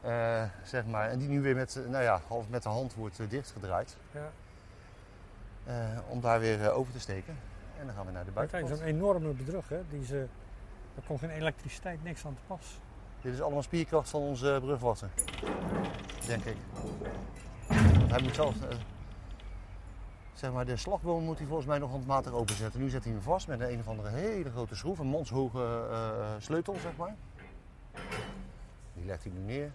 Eh, zeg maar. En die nu weer met, eh, nou ja, half met de hand wordt eh, dichtgedraaid.
Ja.
Eh, om daar weer eh, over te steken. En dan gaan we naar de
Maar Kijk,
buitenkant.
zo'n enorme bedrug, hè. Die ze, er komt geen elektriciteit, niks aan te pas.
Dit is allemaal spierkracht van onze brugwachter. Denk ik. Want hij moet zelf. eh, zeg maar, de slagboom moet hij volgens mij nog handmatig openzetten. Nu zet hij hem vast met een, een of andere hele grote schroef, een manshoge eh, sleutel, zeg maar. Die legt hij nu neer.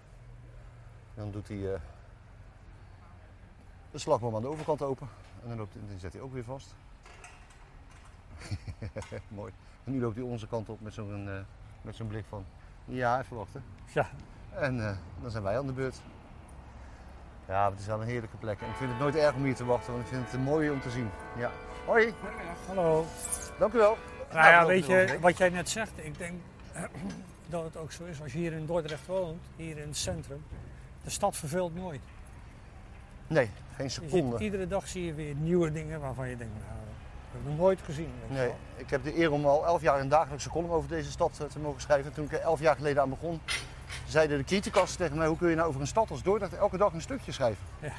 Dan doet hij de slagboom aan de overkant open. En dan, loopt, dan zet hij ook weer vast. Mooi. En nu loopt hij onze kant op met zo'n eh, met zo'n blik van. Ja, even wachten.
Ja,
En eh, dan zijn wij aan de beurt. Ja, het is wel een heerlijke plek. En ik vind het nooit erg om hier te wachten, want ik vind het mooi om te zien. Ja. Hoi,
hallo.
dank u wel.
Nou ja,
we
weet je, wat jij net zegt, ik denk dat het ook zo is. Als je hier in Dordrecht woont, hier in het centrum, de stad verveelt nooit.
Nee, geen seconde.
iedere dag zie je weer nieuwe dingen waarvan je denkt, nou, dat heb ik nog nooit gezien.
Nee,
wel.
ik heb de eer om al elf jaar een dagelijkse column over deze stad eh, te mogen schrijven. Toen ik er elf jaar geleden aan begon, zeiden de criticas tegen mij: hoe kun je nou over een stad als Dordrecht elke dag een stukje schrijven?
Ja,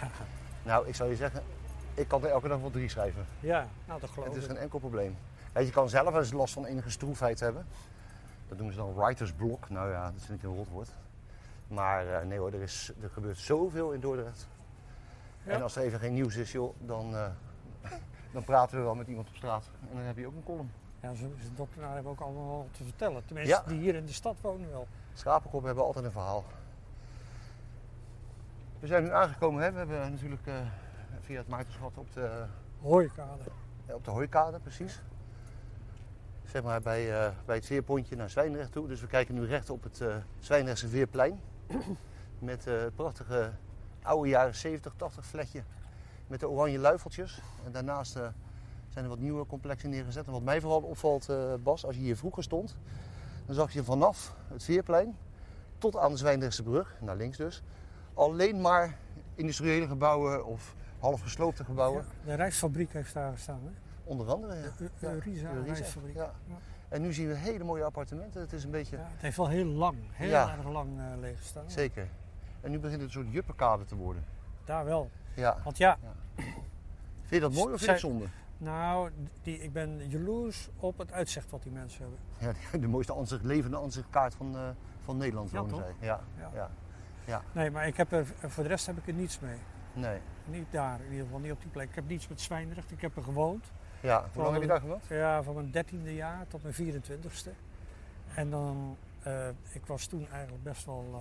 Nou, ik zou je zeggen, ik kan er elke dag wel drie schrijven.
ja, nou dat geloof
Het is
ik.
geen enkel probleem. Weet, je kan zelf wel eens last van enige stroefheid hebben. Dat noemen ze dan writer's block. Nou ja, dat vind ik een rotwoord. Maar eh, nee hoor, er, is, er gebeurt zoveel in Dordrecht.
Ja.
En als er even geen nieuws is, joh, dan, eh, dan praten we wel met iemand op straat. En dan heb je ook een column.
Ja, zo is de dokter hebben ook allemaal te vertellen. Tenminste,
Ja.
die hier in de stad wonen wel.
Schapenkoppen hebben altijd een verhaal. We zijn nu aangekomen, hè? we hebben natuurlijk eh, via het Maartenschot op de,
Hooikade.
Ja, op de hooikade, precies. Zeg maar bij, eh, bij het veerpontje naar Zwijndrecht toe. Dus we kijken nu recht op het eh Zwijndrechtse Veerplein. Met het prachtige oude jaren 70, 80 vletje. Met de oranje luifeltjes. En daarnaast eh, zijn er wat nieuwe complexen neergezet. En wat mij vooral opvalt, eh, Bas, als je hier vroeger stond... dan zag je vanaf het Veerplein tot aan de Zwijndrechtse brug, naar links dus... alleen maar industriële gebouwen of half gesloopte gebouwen.
Ja, de rijstfabriek heeft daar gestaan, hè?
Onder andere, ja.
De Euriza, rijstfabriek.
ja.
Ja.
En nu zien we hele mooie appartementen. Het is een beetje...
Ja, het heeft wel heel lang, heel erg lang eh leeg gestaan.
Zeker. En nu begint het een soort juppenkade te worden.
Daar wel.
Ja.
Want ja,
Vind je dat mooi of vind je het zonde?
Nou, die, ik ben jaloers op het uitzicht wat die mensen hebben.
Ja, de, mooiste ansicht, levende ansichtkaart van, eh, van Nederland
Ja,
wonen
toch?
zij. Ja,
Ja.
ja.
Nee, maar ik heb er, voor de rest heb ik er niets mee.
Nee.
Niet daar, in ieder geval niet op die plek. Ik heb niets met Zwijndrecht. Ik heb er gewoond.
Ja, hoe lang heb je daar gewoond?
Ja, van mijn dertiende jaar tot mijn 24ste. En dan, eh, ik was toen eigenlijk best wel, eh,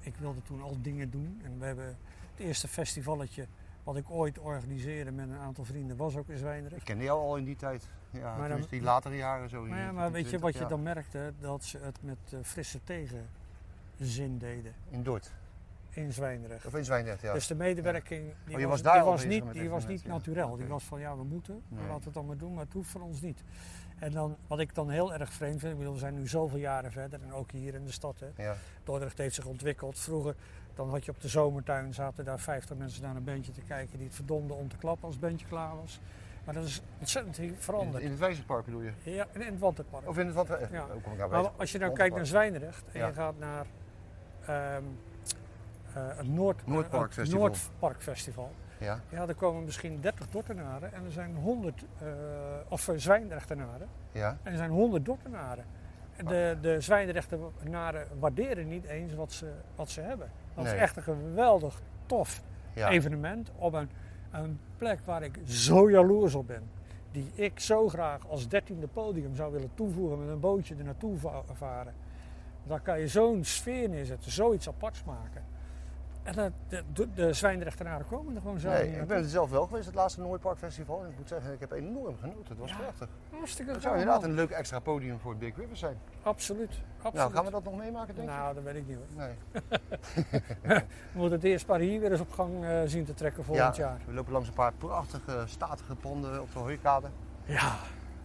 ik wilde toen al dingen doen. En we hebben het eerste festivalletje wat ik ooit organiseerde met een aantal vrienden was ook in
Ik
Zwijndrecht.
kende jou al in die tijd. Ja,
Maar dan-
die latere jaren zo.
Maar, ja, maar weet je wat je
20,
dan merkte? Dat ze het met eh, frisse tegenzin deden.
In Dort.
in Zwijndrecht.
Of in Zwijndrecht, ja.
Dus de medewerking die
Oh, je
was,
was daar
die was niet, die was niet
ja.
naturel. Die was van ja, we moeten, laten we het dan maar doen, maar het hoeft van ons niet. En dan, wat ik dan heel erg vreemd vind, ik bedoel, we zijn nu zoveel jaren verder en ook hier in de stad. Hè.
Ja.
Dordrecht heeft zich ontwikkeld. Vroeger dan had je op de zomertuin, zaten daar 50 mensen naar een bandje te kijken die het verdomden om te klappen als het bandje klaar was. Maar dat is ontzettend veranderd.
in het Wijzerpark bedoel je?
Ja, in het Wanterpark.
Of in het wat?
Ja.
Ik nou
Maar als je nou
Wanderpark.
kijkt naar Zwijndrecht en
Ja.
je gaat naar ehm, eh, het Noord,
Noordpark
het
Festival. Ja,
Ja, er komen misschien 30 Dordtenaren en er zijn 100, eh, of eh, Zwijndrechtenaren
ja.
en er zijn 100 Dordtenaren. En De, de Zwijndrechtenaren waarderen niet eens wat ze, wat ze hebben. Dat
Nee.
is echt een geweldig tof
ja.
evenement op een, een plek waar ik zo jaloers op ben. Die ik zo graag als dertiende podium zou willen toevoegen met een bootje er naartoe va- varen. Daar kan je zo'n sfeer neerzetten, zoiets aparts maken. En dat, de, de, de Zwijndrechtenaren komen er gewoon zo
Nee, ik ben er zelf wel geweest, het laatste Noordpark Festival. En ik moet zeggen, ik heb enorm genoten. Het was
Ja.
prachtig.
Hartstikke
Het zou inderdaad een leuk extra podium voor Big River zijn.
Absoluut, absoluut.
Nou, gaan we dat nog meemaken, denk je?
Nou, dat weet ik niet hoor.
Nee.
We moeten het eerst maar hier weer eens op gang eh, zien te trekken volgend
ja,
jaar.
we lopen langs een paar prachtige, statige panden op de hooikade.
Ja,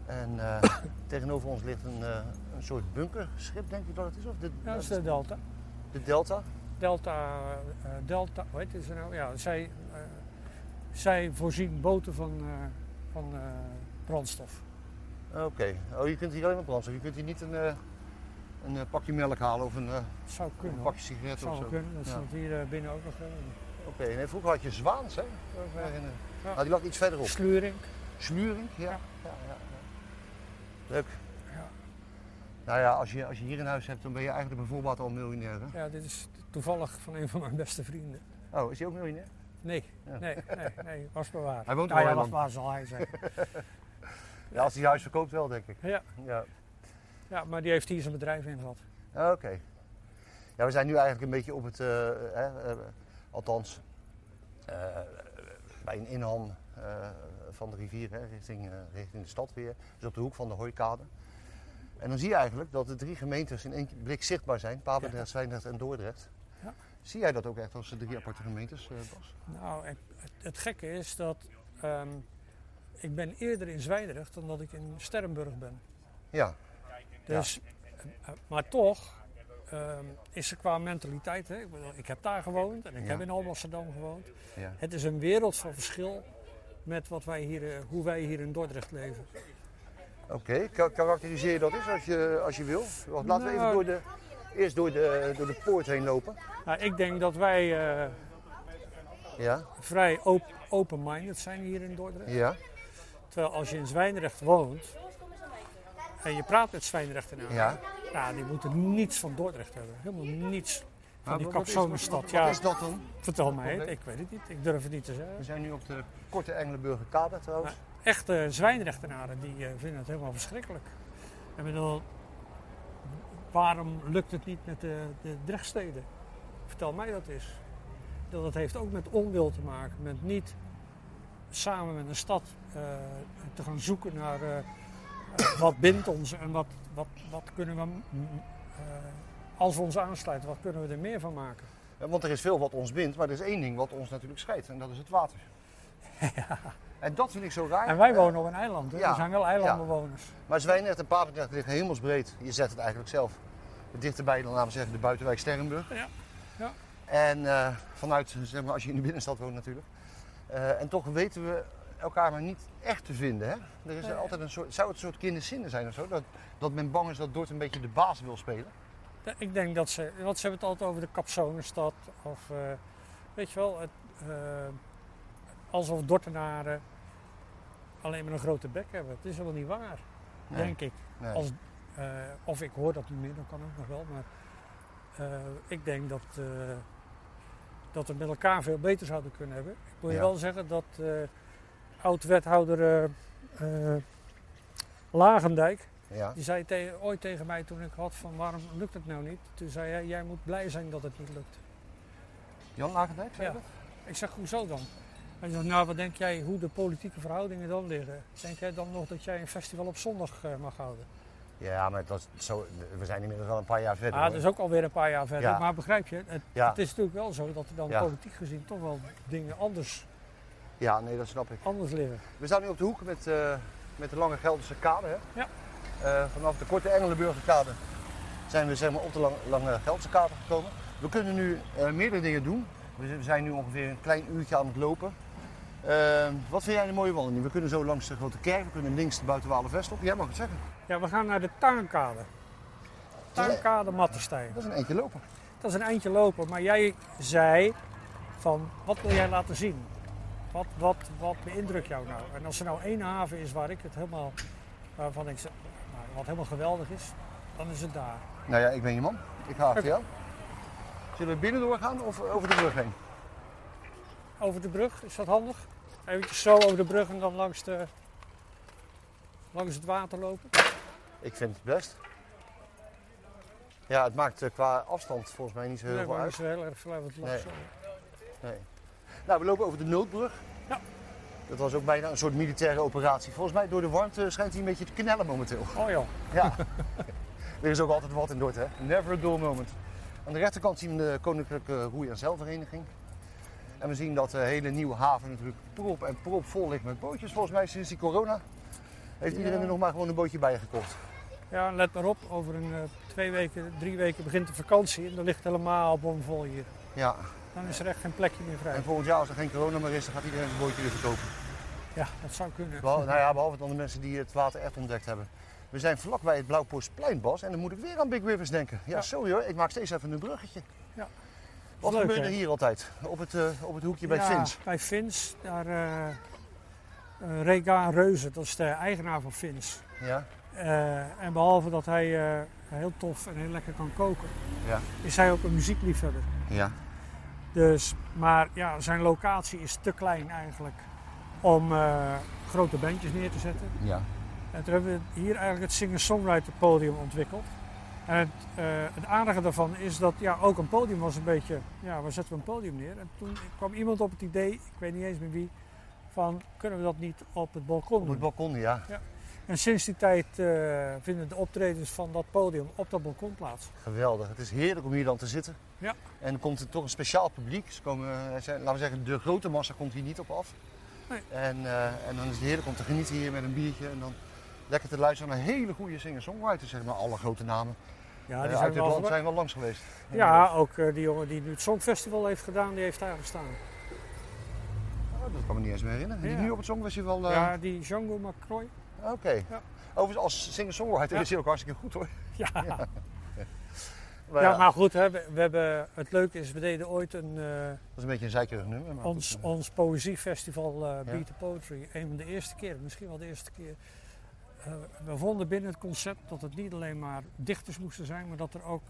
En eh, tegenover ons ligt een, eh, een soort bunkerschip, denk ik dat het is. Of
ja, dat is de Delta.
de Delta.
Delta, eh, Delta, hoe heet het nou? Ja, zij, eh, zij voorzien boten van, eh, van eh, brandstof.
Oké. Oh, je kunt hier alleen maar brandstof. Je kunt hier niet een, eh, een eh, pakje melk halen of een, eh,
Zou kunnen.
pakje sigaretten
Zou
of zo.
kunnen. Dat
Ja.
staat hier eh, binnen ook nog. eh,
Oké, nee, vroeger had je Zwaans, hè?
Ja.
Nou, die lag iets verderop.
Sluring.
Sluring, ja.
Ja.
ja. Leuk.
Ja.
Nou ja, als je, als je hier een huis hebt, dan ben je eigenlijk bijvoorbeeld al miljonair. Hè?
ja, dit is toevallig van een van mijn beste vrienden.
Oh, is hij ook miljonair?
Nee,
Ja.
nee, nee, nee, was maar waar.
Hij woont
nou, ja,
heel
was waar zal hij zijn.
Ja, als hij huis verkoopt wel, denk ik.
ja,
Ja.
ja, maar die heeft hier zijn bedrijf in gehad.
Ah, Oké. Ja, we zijn nu eigenlijk een beetje op het, eh, eh, althans, bij een inham van de rivier hè, richting, richting de stad weer. Dus op de hoek van de Hooikade. En dan zie je eigenlijk dat de drie gemeentes in één blik zichtbaar zijn. Papendrecht, Zwijndrecht en Dordrecht.
Ja.
Zie jij dat ook echt als de drie aparte gemeentes, eh, Bas?
Nou, het, het gekke is dat ehm, ik ben eerder in Zwijndrecht dan dat ik in Sterrenburg ben.
Ja,
Dus, eh, maar toch ehm, is er qua mentaliteit, hè, ik, bedoel, ik heb daar gewoond en ik
Ja.
heb in Alblasserdam gewoond.
ja.
Het is een wereld van verschil met wat wij hier, eh, hoe wij hier in Dordrecht leven.
Oké, Ka- karakteriseer je dat eens als je, als je wil? Laten we even
Nou-
door de, eerst door de, door de poort heen lopen.
Nou, ik denk dat wij eh,
Ja,
vrij op- open-minded zijn hier in Dordrecht.
ja,
Terwijl als je in Zwijndrecht woont en je praat met Zwijndrechtenaren,
ja.
nou, die moeten niets van Dordrecht hebben. Helemaal niets van die.
Wat,
Ja,
wat is dat dan?
vertel mij het, ik weet het niet. Ik durf het niet te zeggen.
We zijn nu op de korte Engelenburger kade trouwens.
Echte Zwijndrechtenaren die eh, vinden het helemaal verschrikkelijk. Ik bedoel, waarom lukt het niet met de, de Drechtsteden? Vertel mij dat eens. Bedoel, Dat heeft ook met onwil te maken, met niet samen met een stad eh, te gaan zoeken naar eh, eh, wat bindt ons en wat, wat, wat kunnen we, mm, als we ons aansluiten, wat kunnen we er meer van maken?
Ja, Want er is veel wat ons bindt, maar er is één ding wat ons natuurlijk scheidt en dat is het water. En dat vind ik zo raar.
En wij
Eh,
wonen op een eiland, hè?
ja,
we zijn wel eilandbewoners.
Maar Zwijndrecht en Papendrecht liggen hemelsbreed. Je zet het eigenlijk zelf. Dichterbij dan laten we zeggen de buitenwijk Sterrenburg.
Ja, ja.
En eh, vanuit, zeg maar, als je in de binnenstad woont natuurlijk. Eh, en toch weten we elkaar maar niet echt te vinden. Hè? Er is altijd een soort, zou het een soort kinderzinnen zijn of zo? Dat, dat men bang is dat Dort een beetje de baas wil spelen?
Ja, Ik denk dat ze, want ze hebben het altijd over de Capsonenstad. Of weet je wel, het, alsof Dortenaren alleen maar een grote bek hebben. Het is helemaal niet waar,
Nee.
denk ik.
Nee.
Als, eh, of ik hoor dat niet meer, dat kan ook nog wel. Maar eh, ik denk dat, eh, dat we met elkaar veel beter zouden kunnen hebben. Ik moet je
Ja.
wel zeggen dat oud-wethouder Lagendijk,
Ja.
die zei te- ooit tegen mij toen ik had van waarom lukt het nou niet? Toen zei hij, jij moet blij zijn dat het niet lukt.
Jan Lagendijk, zei
Ja.
dat?
Ik zeg, hoezo dan? Hij zegt, nou wat denk jij hoe de politieke verhoudingen dan liggen? Denk jij dan nog dat jij een festival op zondag eh, mag houden?
Ja, maar dat zo, we zijn inmiddels wel een paar jaar verder.
Ah,
hoor.
dat is ook alweer een paar jaar verder.
Ja.
Maar begrijp je, het,
Ja.
het is natuurlijk wel zo dat er dan
Ja.
politiek gezien toch wel dingen anders,
Ja, nee, dat snap ik.
anders liggen.
We staan nu op de hoek met, eh, met de lange Gelderse kade. Hè?
Ja.
Eh, vanaf de korte Engelenburger kade zijn we zeg maar, op de lang- lange Gelderse kade gekomen. We kunnen nu meerdere dingen doen. We zijn nu ongeveer een klein uurtje aan het lopen. Eh, wat vind jij een mooie wandeling? We kunnen zo langs de Grote Kerk, we kunnen links de Buitenwalenvest op. Jij mag het zeggen.
Ja, we gaan naar de tuinkade. Tuinkade Mattenstein.
Dat is een eentje lopen.
Dat is een eindje lopen, maar jij zei van wat wil jij laten zien? Wat, wat, wat beïndrukt jou nou? En als er nou één haven is waar ik het helemaal, waarvan ik nou, wat helemaal geweldig is, dan is het daar.
Nou ja, ik ben je man. Ik ga achter jou. Zullen we binnen doorgaan of over de brug heen?
Over de brug, is dat handig? Eventjes zo over de brug en dan langs, de, langs het water lopen.
Ik vind het best. Ja, het maakt eh, qua afstand volgens mij niet zo heel
Nee,
veel uit.
niet zo heel erg veel uit het
Nee. Nee. Nou, we lopen over de noodbrug.
Ja.
Dat was ook bijna een soort militaire operatie. Volgens mij door de warmte schijnt hij een beetje te knellen momenteel.
Oh joh,
Ja. er is ook altijd wat in Dordrecht, hè? Never a dull moment. Aan de rechterkant zien we de Koninklijke Roei- en Zeilvereniging. En we zien dat de hele nieuwe haven natuurlijk prop en prop vol ligt met bootjes. Volgens mij sinds die corona heeft iedereen er nog maar gewoon een bootje bij gekocht.
ja let maar op, over een eh, twee weken, drie weken begint de vakantie en dan ligt het helemaal bomvol hier.
Ja.
Dan is er echt geen plekje meer vrij.
En volgend jaar als er geen corona meer is, dan gaat iedereen zijn bootje weer verkopen.
Ja, dat zou kunnen.
Behalve, nou ja, behalve dan de mensen die het water echt ontdekt hebben. We zijn vlakbij het Blauwpostplein, Bas. En dan moet ik weer aan Big Rivers denken. Ja,
Ja.
sorry hoor, ik maak steeds even een bruggetje.
Ja.
Wat
Leuk,
gebeurt er hier altijd? Op het, eh, op het hoekje bij
ja,
Fins.
Bij Fins, daar eh eh, Rega Reuze, dat is de eigenaar van Fins.
Ja,
en behalve dat hij heel tof en heel lekker kan koken,
ja,
is hij ook een muziekliefhebber.
ja.
Dus, maar ja, zijn locatie is te klein eigenlijk om grote bandjes neer te zetten.
ja.
En toen hebben we hier eigenlijk het singer-songwriter podium ontwikkeld. En het, eh, het aardige daarvan is dat ja, ook een podium was een beetje, ja, waar zetten we een podium neer? En toen kwam iemand op het idee, ik weet niet eens meer wie, van kunnen we dat niet op het balkon
Op het balkon, ja.
En sinds die tijd eh, vinden de optredens van dat podium op dat balkon plaats.
Geweldig. Het is heerlijk om hier dan te zitten.
Ja.
En er komt er toch een speciaal publiek. Ze komen, eh, zijn- laten we zeggen, de grote massa komt hier niet op af.
Nee.
En, en dan is het heerlijk om te genieten hier met een biertje. En dan lekker te luisteren naar hele goede singer-songwriters. Zeg maar alle grote namen
Ja,
eh,
die
uit
zijn wel
land zijn wel langs geweest.
Ja, ook eh, die jongen die nu het Songfestival heeft gedaan, die heeft daar gestaan.
Oh, dat kan me niet eens meer herinneren. Die nu op het Songfestival... eh,
Ja, die Django McCroy.
Oké.
Ja.
Overigens, als singer-songwriter is hij ook hartstikke goed hoor.
Ja, ja.
Maar
maar goed, hè, we, we hebben, het leuke is, we deden ooit een, eh,
Dat is een beetje een zeikerig nummer. Maar
ons,
goed.
ons poëziefestival eh
Ja.
Beat the Poetry. Een van de eerste keer, misschien wel de eerste keer. Eh, we vonden binnen het concept dat het niet alleen maar dichters moesten zijn, maar dat er ook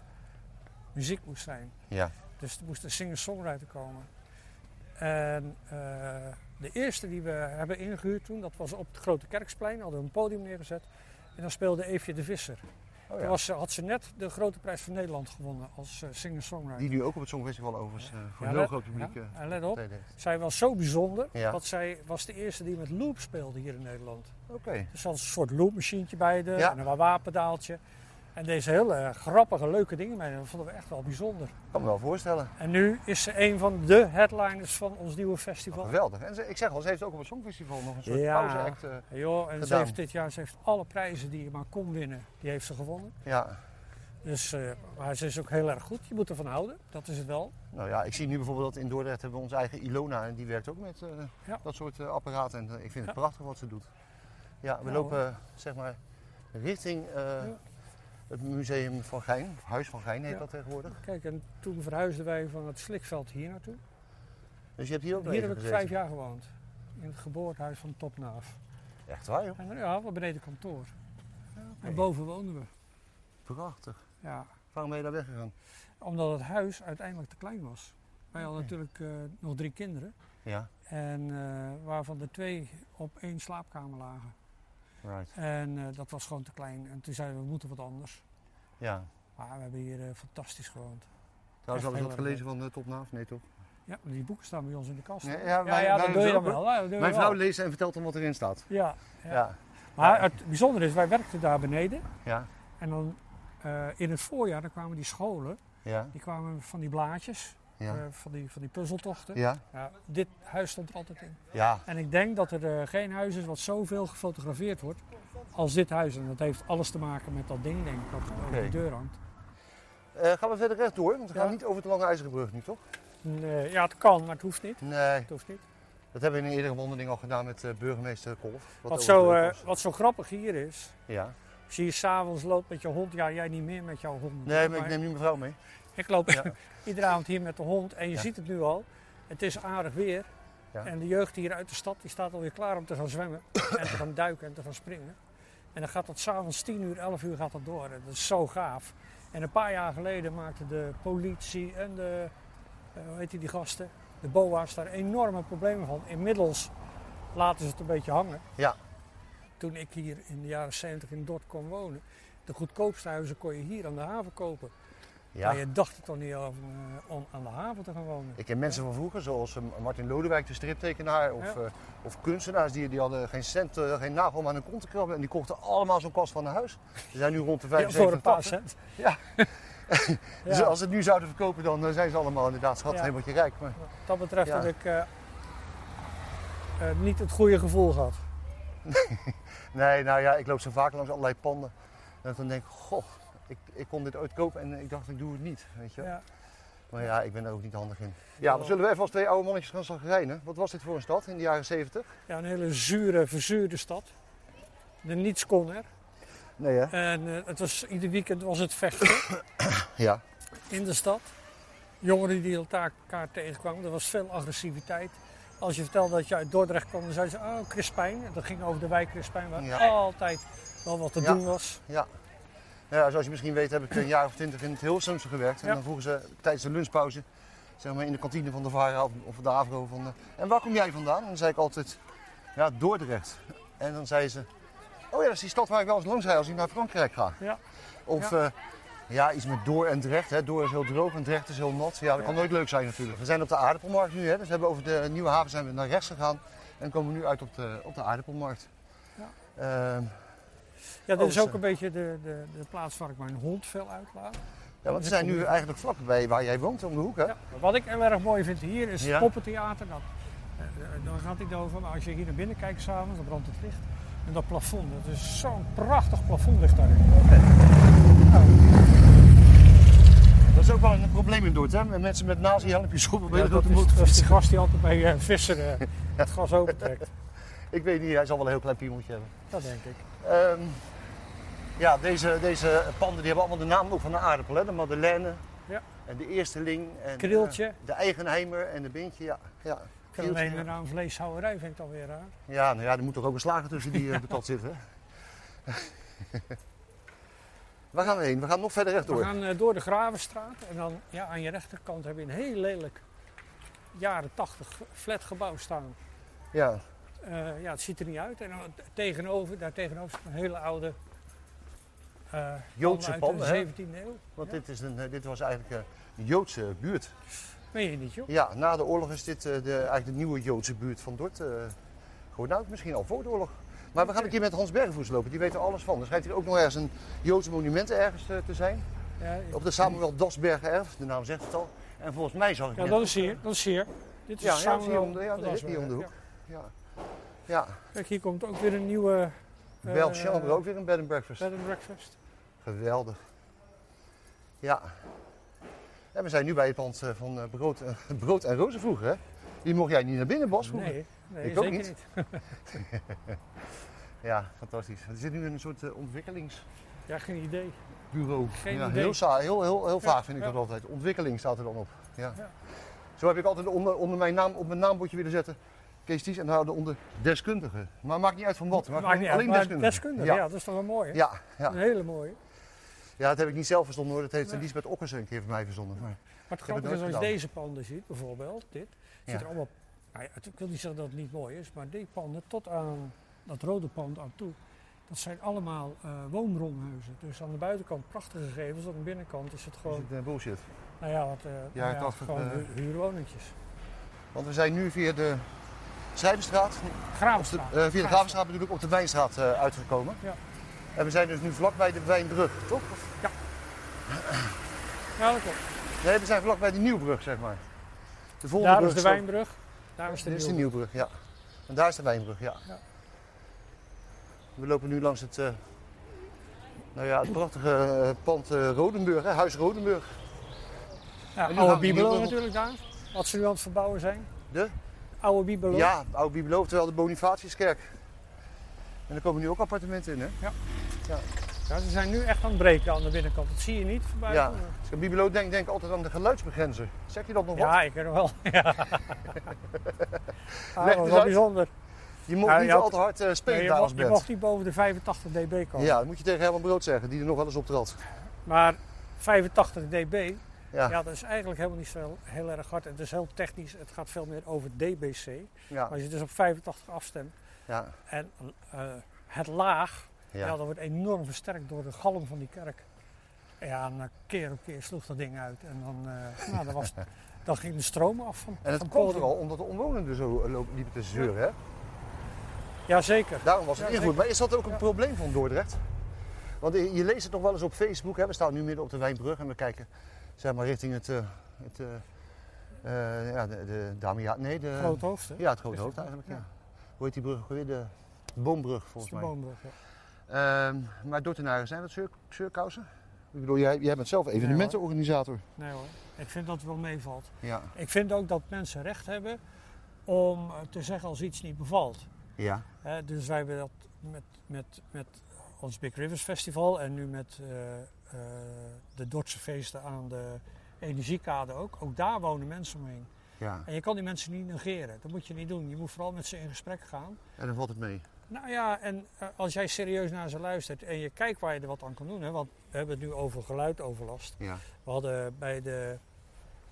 muziek moest zijn.
Ja.
Dus er moest een singer-songwriter komen. En eh, de eerste die we hebben ingehuurd toen, dat was op het Grote Kerksplein. Hadden we een podium neergezet. En dan speelde Eefje de Visser.
Oh,
Toen
ja.
was, ze- had ze net de Grote Prijs van Nederland gewonnen als eh, singer-songwriter.
Die nu ook op het Songfestival overigens eh, voor
Ja,
een heel groot publiek
ja,
eh,
en let op, zij was zo bijzonder dat zij was de eerste die met loop speelde hier in Nederland.
Oké.
Dus ze had een soort loopmachientje bij de
Ja.
en een wahpedaaltje. En deze hele grappige, leuke dingen mee. Dat vonden we echt wel bijzonder.
kan me wel voorstellen.
En nu is ze een van de headliners van ons nieuwe festival.
Geweldig. En ze, ik zeg al, ze heeft ook op het Songfestival nog een soort
Ja.
pauze-act. eh,
joh, en ze heeft dit jaar ze heeft alle prijzen die je maar kon winnen, die heeft ze gewonnen.
ja.
Dus, eh, maar ze is ook heel erg goed. Je moet ervan houden, dat is het wel.
Nou ja, ik zie nu bijvoorbeeld dat in Dordrecht hebben we onze eigen Ilona. En die werkt ook met eh,
Ja.
dat soort apparaten. En ik vind het
Ja.
prachtig wat ze doet. Ja, we
Ja,
lopen zeg maar richting eh, het museum van Gein. Of Huis van Gein heet
Ja.
dat tegenwoordig.
Kijk, en toen verhuisden wij van het Slikveld hier naartoe.
Dus je hebt hier ook
Hier heb ik vijf jaar gewoond. In het geboortehuis van Topnaaf.
Echt waar, joh.
En ja, we beneden kantoor. En boven woonden we.
Prachtig.
Ja,
Waarom ben je daar weggegaan?
omdat het huis uiteindelijk te klein was. Wij hadden natuurlijk eh, nog drie kinderen.
Ja,
En eh, waarvan er twee op één slaapkamer lagen.
Right.
En eh, dat was gewoon te klein. En toen zeiden we, we moeten wat anders.
Ja.
Maar we hebben hier eh, fantastisch gewoond.
Trouwens, hadden we dat
heel
gelezen van de Top Naaf? Nee, toch?
Ja, maar die boeken staan bij ons in de kast.
Ja,
ja,
wij-
ja,
wij
dat doe je dan wel. hè, dat doe je
Mijn
wel.
vrouw leest en vertelt hem wat erin staat.
Ja, ja.
Ja.
Maar het bijzondere is, wij werkten daar beneden.
Ja.
En dan eh, in het voorjaar dan kwamen die scholen,
Ja.
die kwamen van die blaadjes,
Ja.
eh, van, die, van die puzzeltochten.
Ja.
Ja, dit huis stond er altijd in.
Ja.
En ik denk dat er eh, geen huis is wat zoveel gefotografeerd wordt als dit huis. En dat heeft alles te maken met dat ding, denk ik, dat over
Oké.
de deur hangt.
Eh, gaan we verder rechtdoor? Want we gaan niet over de Lange IJzeren Brug nu, toch?
Nee, ja, het kan, maar het hoeft niet.
Nee.
Het hoeft niet.
Dat hebben we in een eerdere wandeling al gedaan met burgemeester Kolf.
Wat,
over
zo, wat zo grappig hier is,
Ja.
als je hier s'avonds loopt met je hond, ja, jij niet meer met jouw hond.
Nee, maar ik neem nu mijn vrouw mee.
Ik loop
Ja.
iedere avond hier met de hond en je
Ja.
ziet het nu al. Het is aardig weer.
Ja.
En de jeugd hier uit de stad die staat alweer klaar om te gaan zwemmen. en te gaan duiken en te gaan springen. En dan gaat dat s'avonds 10 uur, 11 uur gaat dat door. En dat is zo gaaf. En een paar jaar geleden maakte de politie en de, eh, hoe heet die, die gasten, de BOA's daar enorme problemen van. Inmiddels laten ze het een beetje hangen.
Ja.
Toen ik hier in de jaren 70 in Dort kon wonen, de goedkoopste huizen kon je hier aan de haven kopen.
Ja.
Maar je dacht er toch niet over eh, om aan de haven te gaan wonen.
Ik ken mensen van vroeger, zoals eh, Martin Lodewijk, de striptekenaar, of,
Ja.
eh, of kunstenaars, die, die hadden geen cent, geen nagel om aan hun kont te krabben. En die kochten allemaal zo'n kast van een huis. Ze zijn nu rond de
Ja,
75,
voor een paar
80.
cent.
Ja. Dus
Ja.
als ze het nu zouden verkopen, dan zijn ze allemaal inderdaad schat,
Ja.
helemaal rijk. Maar,
Wat dat betreft
Ja.
heb ik niet het goede gevoel gehad.
nee, nou ja, ik loop zo vaak langs allerlei panden. En dan denk ik, goh, ik, ik kon dit ooit kopen en ik dacht, ik doe het niet. Weet je?
Ja.
Maar ja, ik ben er ook niet handig in. Ja, dan zullen we even als twee oude mannetjes gaan zagrijnen. Wat was dit voor een stad in de jaren 70?
ja, een hele zure, verzuurde stad. De niets kon er.
Nee hè?
En eh, het was, ieder weekend was het vechten
Ja.
in de stad. Jongeren die elkaar elkaar tegenkwamen, er was veel agressiviteit. Als je vertelde dat je uit Dordrecht kwam, dan zeiden ze, oh, Crispijn. En dat ging over de wijk Crispijn, waar
Ja.
altijd wel wat te
Ja.
doen was.
Ja. Ja, zoals je misschien weet heb ik een jaar of twintig in het Hilversumse gewerkt. En
Ja.
dan vroegen ze tijdens de lunchpauze, zeg maar in de kantine van de VARA of, of de AVRO van... eh, en waar kom jij vandaan? En dan zei ik altijd, ja, Dordrecht. En dan zei ze, oh ja, dat is die stad waar ik wel eens langs rijd als ik naar Frankrijk ga.
Ja.
Of
Ja.
ja. ja, iets met Door en Drecht. Hè. Door is heel droog en Drecht is heel nat. Ja, dat kan nooit leuk zijn natuurlijk. We zijn op de aardappelmarkt nu. Hè. Dus we hebben over de Nieuwe Haven zijn we naar rechts gegaan. En komen we nu uit op de, op de aardappelmarkt.
Ja.
Ehm,
Ja, dit
Oh,
is ook
zo.
een beetje de, de, de plaats waar ik mijn hond veel uitlaat.
Ja, want we zijn nu eigenlijk vlak bij waar jij woont, om de hoek, hè?
Ja, wat ik heel erg mooi vind hier is het poppentheater. Dat, eh, eh, dan gaat het over, maar als je hier naar binnen kijkt s'avonds, dan brandt het licht. En dat plafond, dat is zo'n prachtig plafond ligt daarin.
Dat is ook wel een probleem in Dordt, hè? Met mensen met nazi-helmpjes op
Ja, dat, is, dat is die gast die altijd bij uh, eh, het gas opentrekt.
Ik weet niet, hij zal wel een heel klein piemeltje hebben.
Dat denk ik.
Ehm, ja, deze, deze panden die hebben allemaal de naam ook van een aardappel, hè? De Madeleine.
Ja.
En de Eersteling. En, eh, de Eigenheimer en de Bintje, ja. ja.
Ik vind
Krieltje,
alleen
ja.
vleeshouwerij vind ik dan weer raar.
Ja, nou ja, er moet toch ook een slager tussen die uh, patat zitten, hè? Waar gaan we heen? We gaan nog verder
We
rechtdoor.
gaan eh, door de Gravenstraat en dan ja, aan je rechterkant heb je een heel lelijk jaren 80 flatgebouw staan.
Ja,
Eh, ja, het ziet er niet uit. En dan tegenover, daar tegenover staat een hele oude eh
Joodse
uit
panden,
de 17e eeuw.
want
Ja.
dit, is een, eh, dit was eigenlijk eh, een Joodse buurt.
Meen je niet, joh?
Ja, na de oorlog is dit eh, de, eigenlijk de nieuwe Joodse buurt van Dordt eh geworden. Nou, misschien al voor de oorlog. Maar we gaan een keer met Hans Bergvoets lopen, die weet er alles van. Er schijnt hier ook nog ergens een Joodse monument ergens eh, te zijn.
Ja,
Op de Samuel Dasbergen erf, de naam zegt het al. En volgens mij zag ik
ja, dat is hier. Dat is hier. Dit is
Ja, ja, dat is hier om de- ja,
van
dat is
Asbergen,
hier om de hoek.
ja.
Ja.
Kijk, hier komt ook weer een nieuwe eh,
Belchambre ook weer een bed and breakfast.
bed and breakfast.
Geweldig. Ja. En we zijn nu bij het pand eh, van eh, brood, eh, brood en Rozen vroeger, hè? Die mocht jij niet naar binnen, Bas, vroeger?
Nee, nee
Ik ook
zeker
niet. Ja, fantastisch. Er zit nu een soort eh, ontwikkelingsbureau.
Ja, geen idee. Geen
ja,
idee.
Heel saai, heel, heel, heel vaag vind ik
ja.
dat altijd. Ontwikkeling staat er dan op. Ja.
Ja.
Zo heb ik altijd onder, onder mijn naam, op mijn naambordje willen zetten. En daar onder deskundigen. Maar maakt niet uit van wat. Maar
Maakt niet uit,
alleen deskundigen.
deskundige, ja. dat is toch wel mooi, hè?
Ja, ja.
Een hele mooie.
ja, dat heb ik niet zelf verzonnen hoor. Dat heeft
Nee.
Lisbeth Okkers een keer voor mij verzonnen. Maar,
Maar het
het
grappige is als je deze panden ziet, bijvoorbeeld, dit, ziet
Ja.
er allemaal, nou ja, het- ik wil niet zeggen dat het niet mooi is, maar die panden tot aan dat rode pand aan toe, dat zijn allemaal woonbromhuizen. Dus aan de buitenkant prachtige gevels, aan de binnenkant is het
is
gewoon,
het, eh, bullshit.
nou ja, wat, eh, nou ja,
80,
gewoon huurwoningjes.
Want we zijn nu via de De,
Gravenstraat.
eh, via de Gravenstraat bedoel ik, op de Wijnstraat eh, uitgekomen.
Ja.
En we zijn dus nu vlakbij de Wijnbrug, toch? Of-
Ja, dat klopt.
Nee, we zijn vlakbij de Nieuwbrug, zeg maar. De volgende
Daar is de Wijnbrug, daar is de
Dit is de
Nieuwbrug.
Ja. En daar is de Wijnbrug, ja.
Ja.
We lopen nu langs het, eh, nou ja, het prachtige pand Rodenburg, hè, Huis Rodenburg.
Ja, oude Bibelo natuurlijk daar, wat ze nu aan het verbouwen zijn.
De?
Oude Bibelo.
Ja, de oude Bibelo, terwijl de Bonifatiuskerk. En daar komen nu ook appartementen in, hè?
Ja, ze zijn nu echt aan het breken aan de binnenkant. Dat zie je niet voorbij.
Ja. Als ik aan Bibelo denk, denk ik altijd aan de geluidsbegrenzer. Zeg je dat nog wat?
Ja, ik ken hem wel. Ja. ah, dat wel
uit.
bijzonder.
Je mocht
Ja,
niet
je had-
al te hard eh, spelen
Nee, je, mocht, je mocht niet boven de 85 dB komen.
Ja, dat moet je tegen Herman Brood zeggen, die er nog wel eens op trad.
Maar 85 dB,
Ja,
ja. dat is eigenlijk helemaal niet zo heel erg hard. Het is heel technisch, het gaat veel meer over dBc.
ja,
Als je dus op 85 afstemt
ja.
en eh, het laag, ja.
ja.
dat wordt enorm versterkt door de galm van die kerk. Ja, en eh, keer op keer sloeg dat ding uit. En dan, eh, nou, dan, was, dan ging de stroom af van
En het
van
komt
podium.
vooral omdat de omwonenden zo liepen te zeuren, hè?
Jazeker.
Daarom was het ingevoerd. Maar is dat ook een probleem van Dordrecht? Want je je leest het nog wel eens op Facebook. Hè? We staan nu midden op de Wijnbrug en we kijken zeg maar, richting het, eh, het eh, eh, ja, de, de Damia, nee, de,
Groot hoofd, hè?
ja, het
Is
hoofd eigenlijk. Ja.
ja.
Hoe heet die brug? ook weer? De Boombrug volgens
de
mij.
boombrug, ja.
Ehm, maar Dordtenaren, zijn dat zeur, zeurkousen? Ik bedoel, jij, jij bent zelf evenementenorganisator.
Nee hoor, ik vind dat het wel meevalt.
Ja.
Ik vind ook dat mensen recht hebben om te zeggen als iets niet bevalt.
Ja.
Dus wij hebben dat met, met, met ons Big Rivers Festival en nu met eh, de Dordtse feesten aan de Energiekade ook. Ook daar wonen mensen omheen.
ja.
En je kan die mensen niet negeren. Dat moet je niet doen. Je moet vooral met ze in gesprek gaan.
En dan valt het mee.
Nou ja, en eh, als jij serieus naar ze luistert en je kijkt waar je er wat aan kan doen. Hè, want we hebben het nu over geluidoverlast.
Ja.
We hadden bij de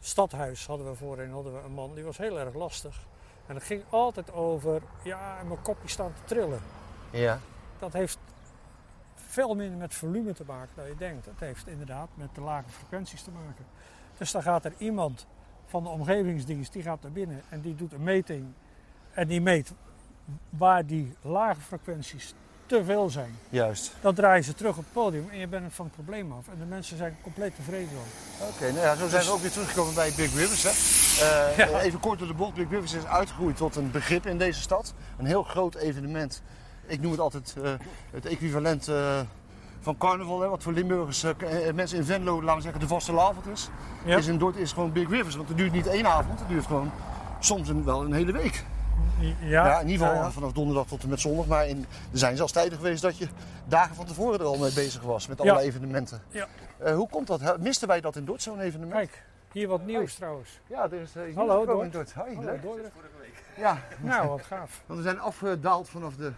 stadhuis hadden we voorin hadden we een man die was heel erg lastig. En het ging altijd over, ja, mijn kopje staat te trillen.
Ja.
Dat heeft veel minder met volume te maken dan je denkt. Het heeft inderdaad met de lage frequenties te maken. Dus dan gaat er iemand van de omgevingsdienst, die gaat naar binnen en die doet een meting. En die meet waar die lage frequenties te veel zijn.
Juist.
Dan draaien ze terug op het podium en je bent van het probleem af. En de mensen zijn compleet tevreden dan.
Oké, nou ja, zo zijn we ook weer teruggekomen bij Big Rivers. Hè. Eh,
Ja.
Even kort door de bocht. Big Rivers is uitgegroeid tot een begrip in deze stad. Een heel groot evenement. Ik noem het altijd eh, het equivalent eh, van carnaval. Hè, wat voor Limburgers, eh, mensen in Venlo, laten we zeggen, de vaste avond is.
Ja.
Is in Dordt is gewoon Big Rivers. Want het duurt niet één avond, het duurt gewoon soms een, wel een hele week.
Ja,
Ja, in ieder geval
ja,
vanaf donderdag tot en met zondag. Maar in, er zijn zelfs tijden geweest dat je dagen van tevoren er al mee bezig was. Met allerlei evenementen.
Ja.
Hoe komt dat? Misten wij dat in Dordt, zo'n evenement?
Kijk, hier wat nieuws trouwens.
Ja, er is, is
Hallo, Dort.
Hoi,
Hallo,
leuk.
Dordrecht.
Ja,
Nou, wat gaaf.
want we zijn afgedaald vanaf de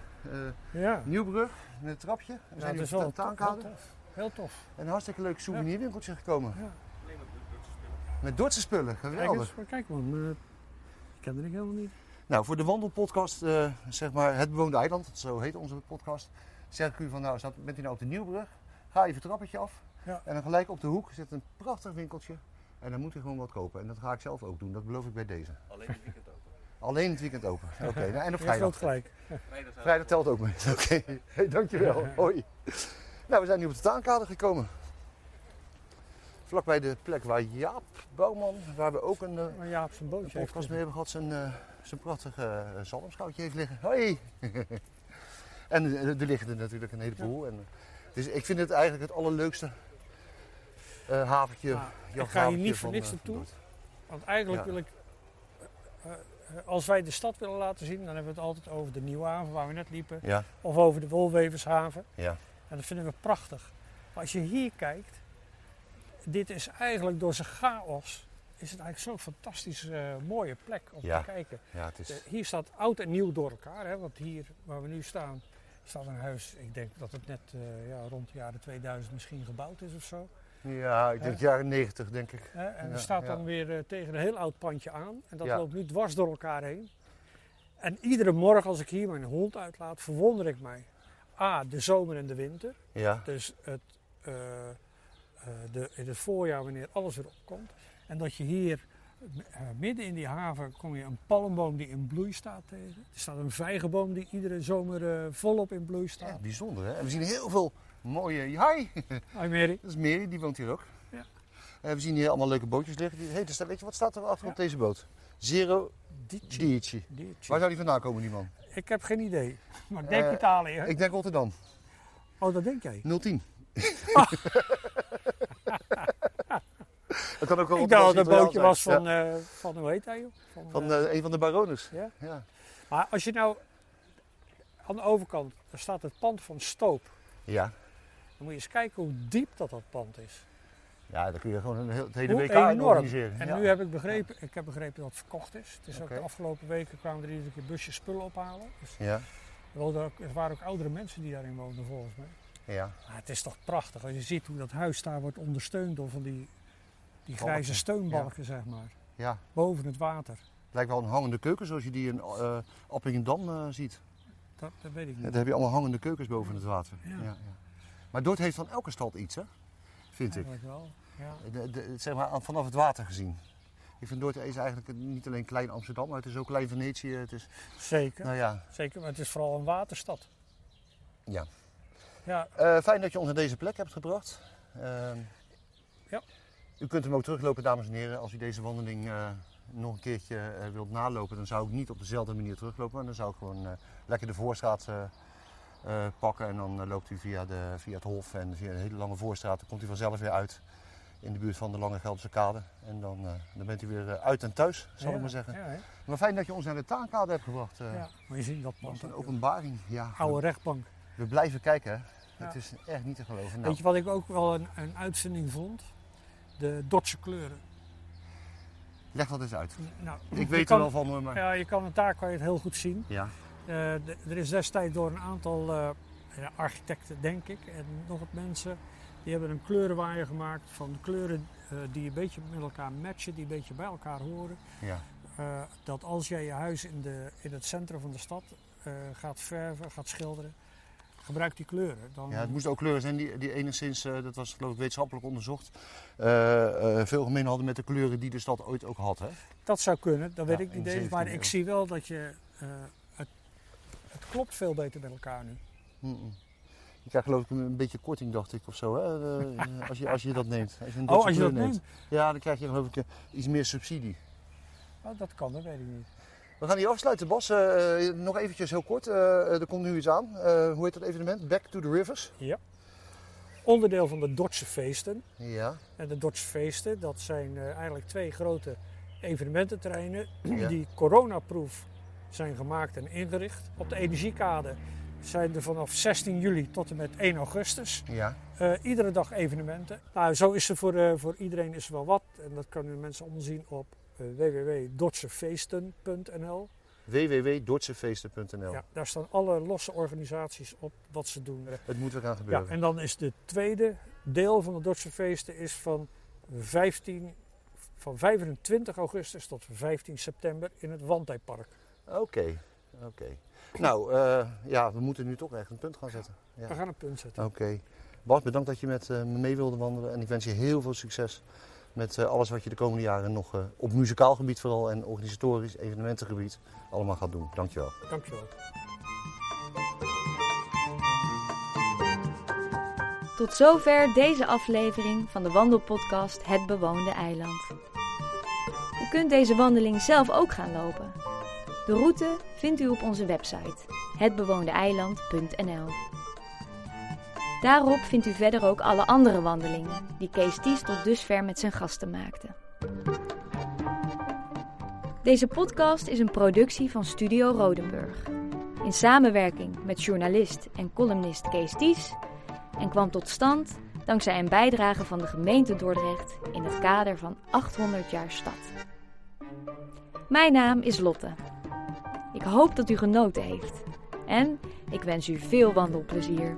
Ja,
Nieuwbrug, in het trapje. We
ja
zijn nu op de
heel tof. Heel tof.
En een hartstikke leuk souvenirwinkeltje gekomen.
Ja.
Met Dordtse spullen,
Kijk
geweldig.
eens, maar kijk man, eh, ik ken er helemaal niet.
Nou, voor de wandelpodcast, eh, zeg maar Het Bewoonde Eiland, zo heet onze podcast. Zeg ik u van, nou, bent u nou op de Nieuwbrug? Ga even het trappetje af.
Ja.
En dan gelijk op de hoek zit een prachtig winkeltje. En dan moet u gewoon wat kopen. En dat ga ik zelf ook doen, dat beloof ik bij deze.
Alleen weekend open.
Alleen het weekend open. Oké, nou, en op vrijdag.
gelijk.
Vrijdag
telt ook mee. Oké, hey, dankjewel. Hoi. Nou, we zijn nu op de Taankade gekomen. Vlakbij de plek waar Jaap Bouwman, waar we ook een, eh,
Jaap zijn
een
bootje heeft
podcast mee hebben gehad, zijn, eh zijn prachtige uh, zalmschoutje heeft liggen. Hoi! en eh, er liggen er natuurlijk een heleboel. En, eh, dus ik vind het eigenlijk het allerleukste eh haventje.
Maar ik ga hier niet voor
van,
niks
eh,
naartoe. Want eigenlijk
Ja.
wil ik, eh, eh, als wij de stad willen laten zien, dan hebben we het altijd over de Nieuwe Haven waar we net liepen.
Ja,
Of over de Wolwevershaven.
ja.
En dat vinden we prachtig. Maar als je hier kijkt, dit is eigenlijk door zijn chaos is het eigenlijk zo'n fantastisch eh, mooie plek om
Ja.
te kijken.
Ja, het is...
Eh, hier staat oud en nieuw door elkaar. Hè? Want hier waar we nu staan, staat een huis. Ik denk dat het net eh, ja, rond de jaren 2000 misschien gebouwd is of zo.
Ja, ik denk jaren 90, denk ik.
En
Ja,
er staat
ja.
dan weer eh, tegen een heel oud pandje aan. En dat
Ja.
loopt nu dwars door elkaar heen. En iedere morgen als ik hier mijn hond uitlaat, verwonder ik mij. A, de zomer en de winter.
Ja,
Dus het, eh, eh, de, in het voorjaar, wanneer alles weer opkomt. En dat je hier midden in die haven kom je een palmboom die in bloei staat tegen. Er staat een vijgenboom die iedere zomer volop in bloei
ja,
staat.
bijzonder hè. En we zien heel veel mooie... Hi,
Hoi Mary.
dat is Mary, die woont hier ook.
Ja.
Eh, we zien hier allemaal leuke bootjes liggen. Hey, staat, weet je, wat staat er achter
Ja.
op deze boot? Zero.
Diertje.
Waar zou die vandaan komen, die man?
Ik heb geen idee. Maar ik denk
Eh,
Italië. hè?
Ik denk Rotterdam.
Oh, dat denk jij.
010. dat kan ook wel
Ik dacht dat het bootje was van, eh, van hoe heet hij? joh? Van,
Van
eh,
eh, een van de barones.
ja?
Ja.
Maar als je nou aan de overkant, daar staat het pand van Stoop.
Ja.
Dan moet je eens kijken hoe diep dat, dat pand is.
Ja, dan kun je gewoon een heel, het hele
Hoe
WK
enorm.
organiseren.
En
ja.
nu heb ik begrepen, ik heb begrepen dat het verkocht is. Het is ook de afgelopen weken kwamen er iedere keer busjes spullen ophalen. Dus
Ja,
er, er waren ook oudere mensen die daarin woonden volgens mij.
ja.
Maar het is toch prachtig als je ziet hoe dat huis daar wordt ondersteund door van die, die
Balken,
grijze steunbalken, zeg maar.
ja.
Boven het water.
Het lijkt wel een hangende keuken zoals je die in uh, Appingedam eh, ziet.
Dat, dat weet ik
Ja,
niet.
daar heb je allemaal hangende keukens boven het water.
Ja.
Maar Dordt heeft van elke stad iets, hè? vind ik.
Wel. Ja.
De, de- zeg maar vanaf het water gezien. Ik vind Dordt is eigenlijk niet alleen klein Amsterdam, maar het is ook klein Venetië. Het is,
Zeker.
nou ja,
Zeker, maar het is vooral een waterstad.
ja.
Ja,
Eh, fijn dat je ons naar deze plek hebt gebracht. Ehm,
Ja.
U kunt hem ook teruglopen, dames en heren. Als u deze wandeling eh, nog een keertje eh, wilt nalopen, dan zou ik niet op dezelfde manier teruglopen. Maar dan zou ik gewoon eh, lekker de voorstraat eh, eh, pakken. En dan eh, loopt u via, de, via het Hof en via de hele lange voorstraat. Dan komt u vanzelf weer uit in de buurt van de Lange Gelderse Kade. En dan, eh, dan bent u weer eh, uit en thuis, zal
ja,
ik maar zeggen.
Ja?
Maar fijn dat je ons naar de Taankade hebt gebracht. eh
ja. Maar je ziet dat pand.
een openbaring. Ja,
Oude rechtbank.
we blijven kijken. Het is echt niet te geloven. Nou,
Weet je wat ik ook wel een, een uitzending vond? De Dordtse kleuren.
Leg dat eens uit.
Nou,
Ik weet er wel van hoor, maar...
Ja, je kan het daar kan je het heel goed zien.
Ja.
Eh, de- er is destijds door een aantal eh, architecten, denk ik, en nog wat mensen, die hebben een kleurenwaaier gemaakt van kleuren eh, die een beetje met elkaar matchen, die een beetje bij elkaar horen.
Ja.
Dat als jij je huis in, de, in het centrum van de stad gaat verven, gaat schilderen, gebruik die kleuren. Dan,
ja, het moesten ook kleuren zijn die, die enigszins, dat was geloof ik wetenschappelijk onderzocht, veel gemeen hadden met de kleuren die de stad ooit ook had. Hè?
Dat zou kunnen, dat weet ik niet eens. Maar
17e
ik zie wel dat je. Eh, klopt veel beter met elkaar nu.
Mm-mm. Je krijgt geloof ik een beetje korting, dacht ik, of zo, hè? eh, als, je, als je dat neemt. Als je een
Oh, als je dat neemt.
Ja, dan krijg je geloof ik eh, iets meer subsidie.
Oh, dat kan, dat weet ik niet.
We gaan hier afsluiten, Bas. Eh, nog eventjes heel kort. Eh, er komt nu iets aan. Eh, hoe heet dat evenement? Back to the Rivers.
Ja. Onderdeel van de Dordtse feesten.
Ja.
En de Dordtse feesten, dat zijn eh, eigenlijk twee grote evenemententerreinen
Ja.
die coronaproof zijn gemaakt en ingericht. Op de energiekade zijn er vanaf 16 juli tot en met 1 augustus
Ja.
eh, iedere dag evenementen. Nou, zo is er voor, eh, voor iedereen is er wel wat. En dat kunnen mensen allemaal zien op uh, www.dortsefeesten.nl.
www.dordsefeesten.nl
Ja, daar staan alle losse organisaties op wat ze doen.
Het moet weer gaan
Ja,
gebeuren.
en dan is de tweede deel van de Dordtse feesten is van, 15, van 25 augustus tot 15 september in het Wandijpark.
Oké, oké. Nou, eh, ja, we moeten nu toch echt een punt gaan zetten. Ja.
We gaan een punt zetten.
Oké. Bas, bedankt dat je met eh, me mee wilde wandelen. En ik wens je heel veel succes met eh, alles wat je de komende jaren nog eh, op muzikaal gebied vooral en organisatorisch, evenementengebied allemaal gaat doen. Dankjewel.
Dankjewel.
Tot zover deze aflevering van de wandelpodcast Het Bewoonde Eiland. U kunt deze wandeling zelf ook gaan lopen. De route vindt u op onze website hetbewoondeeiland.nl. Daarop vindt u verder ook alle andere wandelingen die Kees Ties tot dusver met zijn gasten maakte. Deze podcast is een productie van Studio Rodenburg. In samenwerking met journalist en columnist Kees Ties en kwam tot stand dankzij een bijdrage van de gemeente Dordrecht in het kader van 800 jaar stad. Mijn naam is Lotte. Ik hoop dat u genoten heeft en ik wens u veel wandelplezier.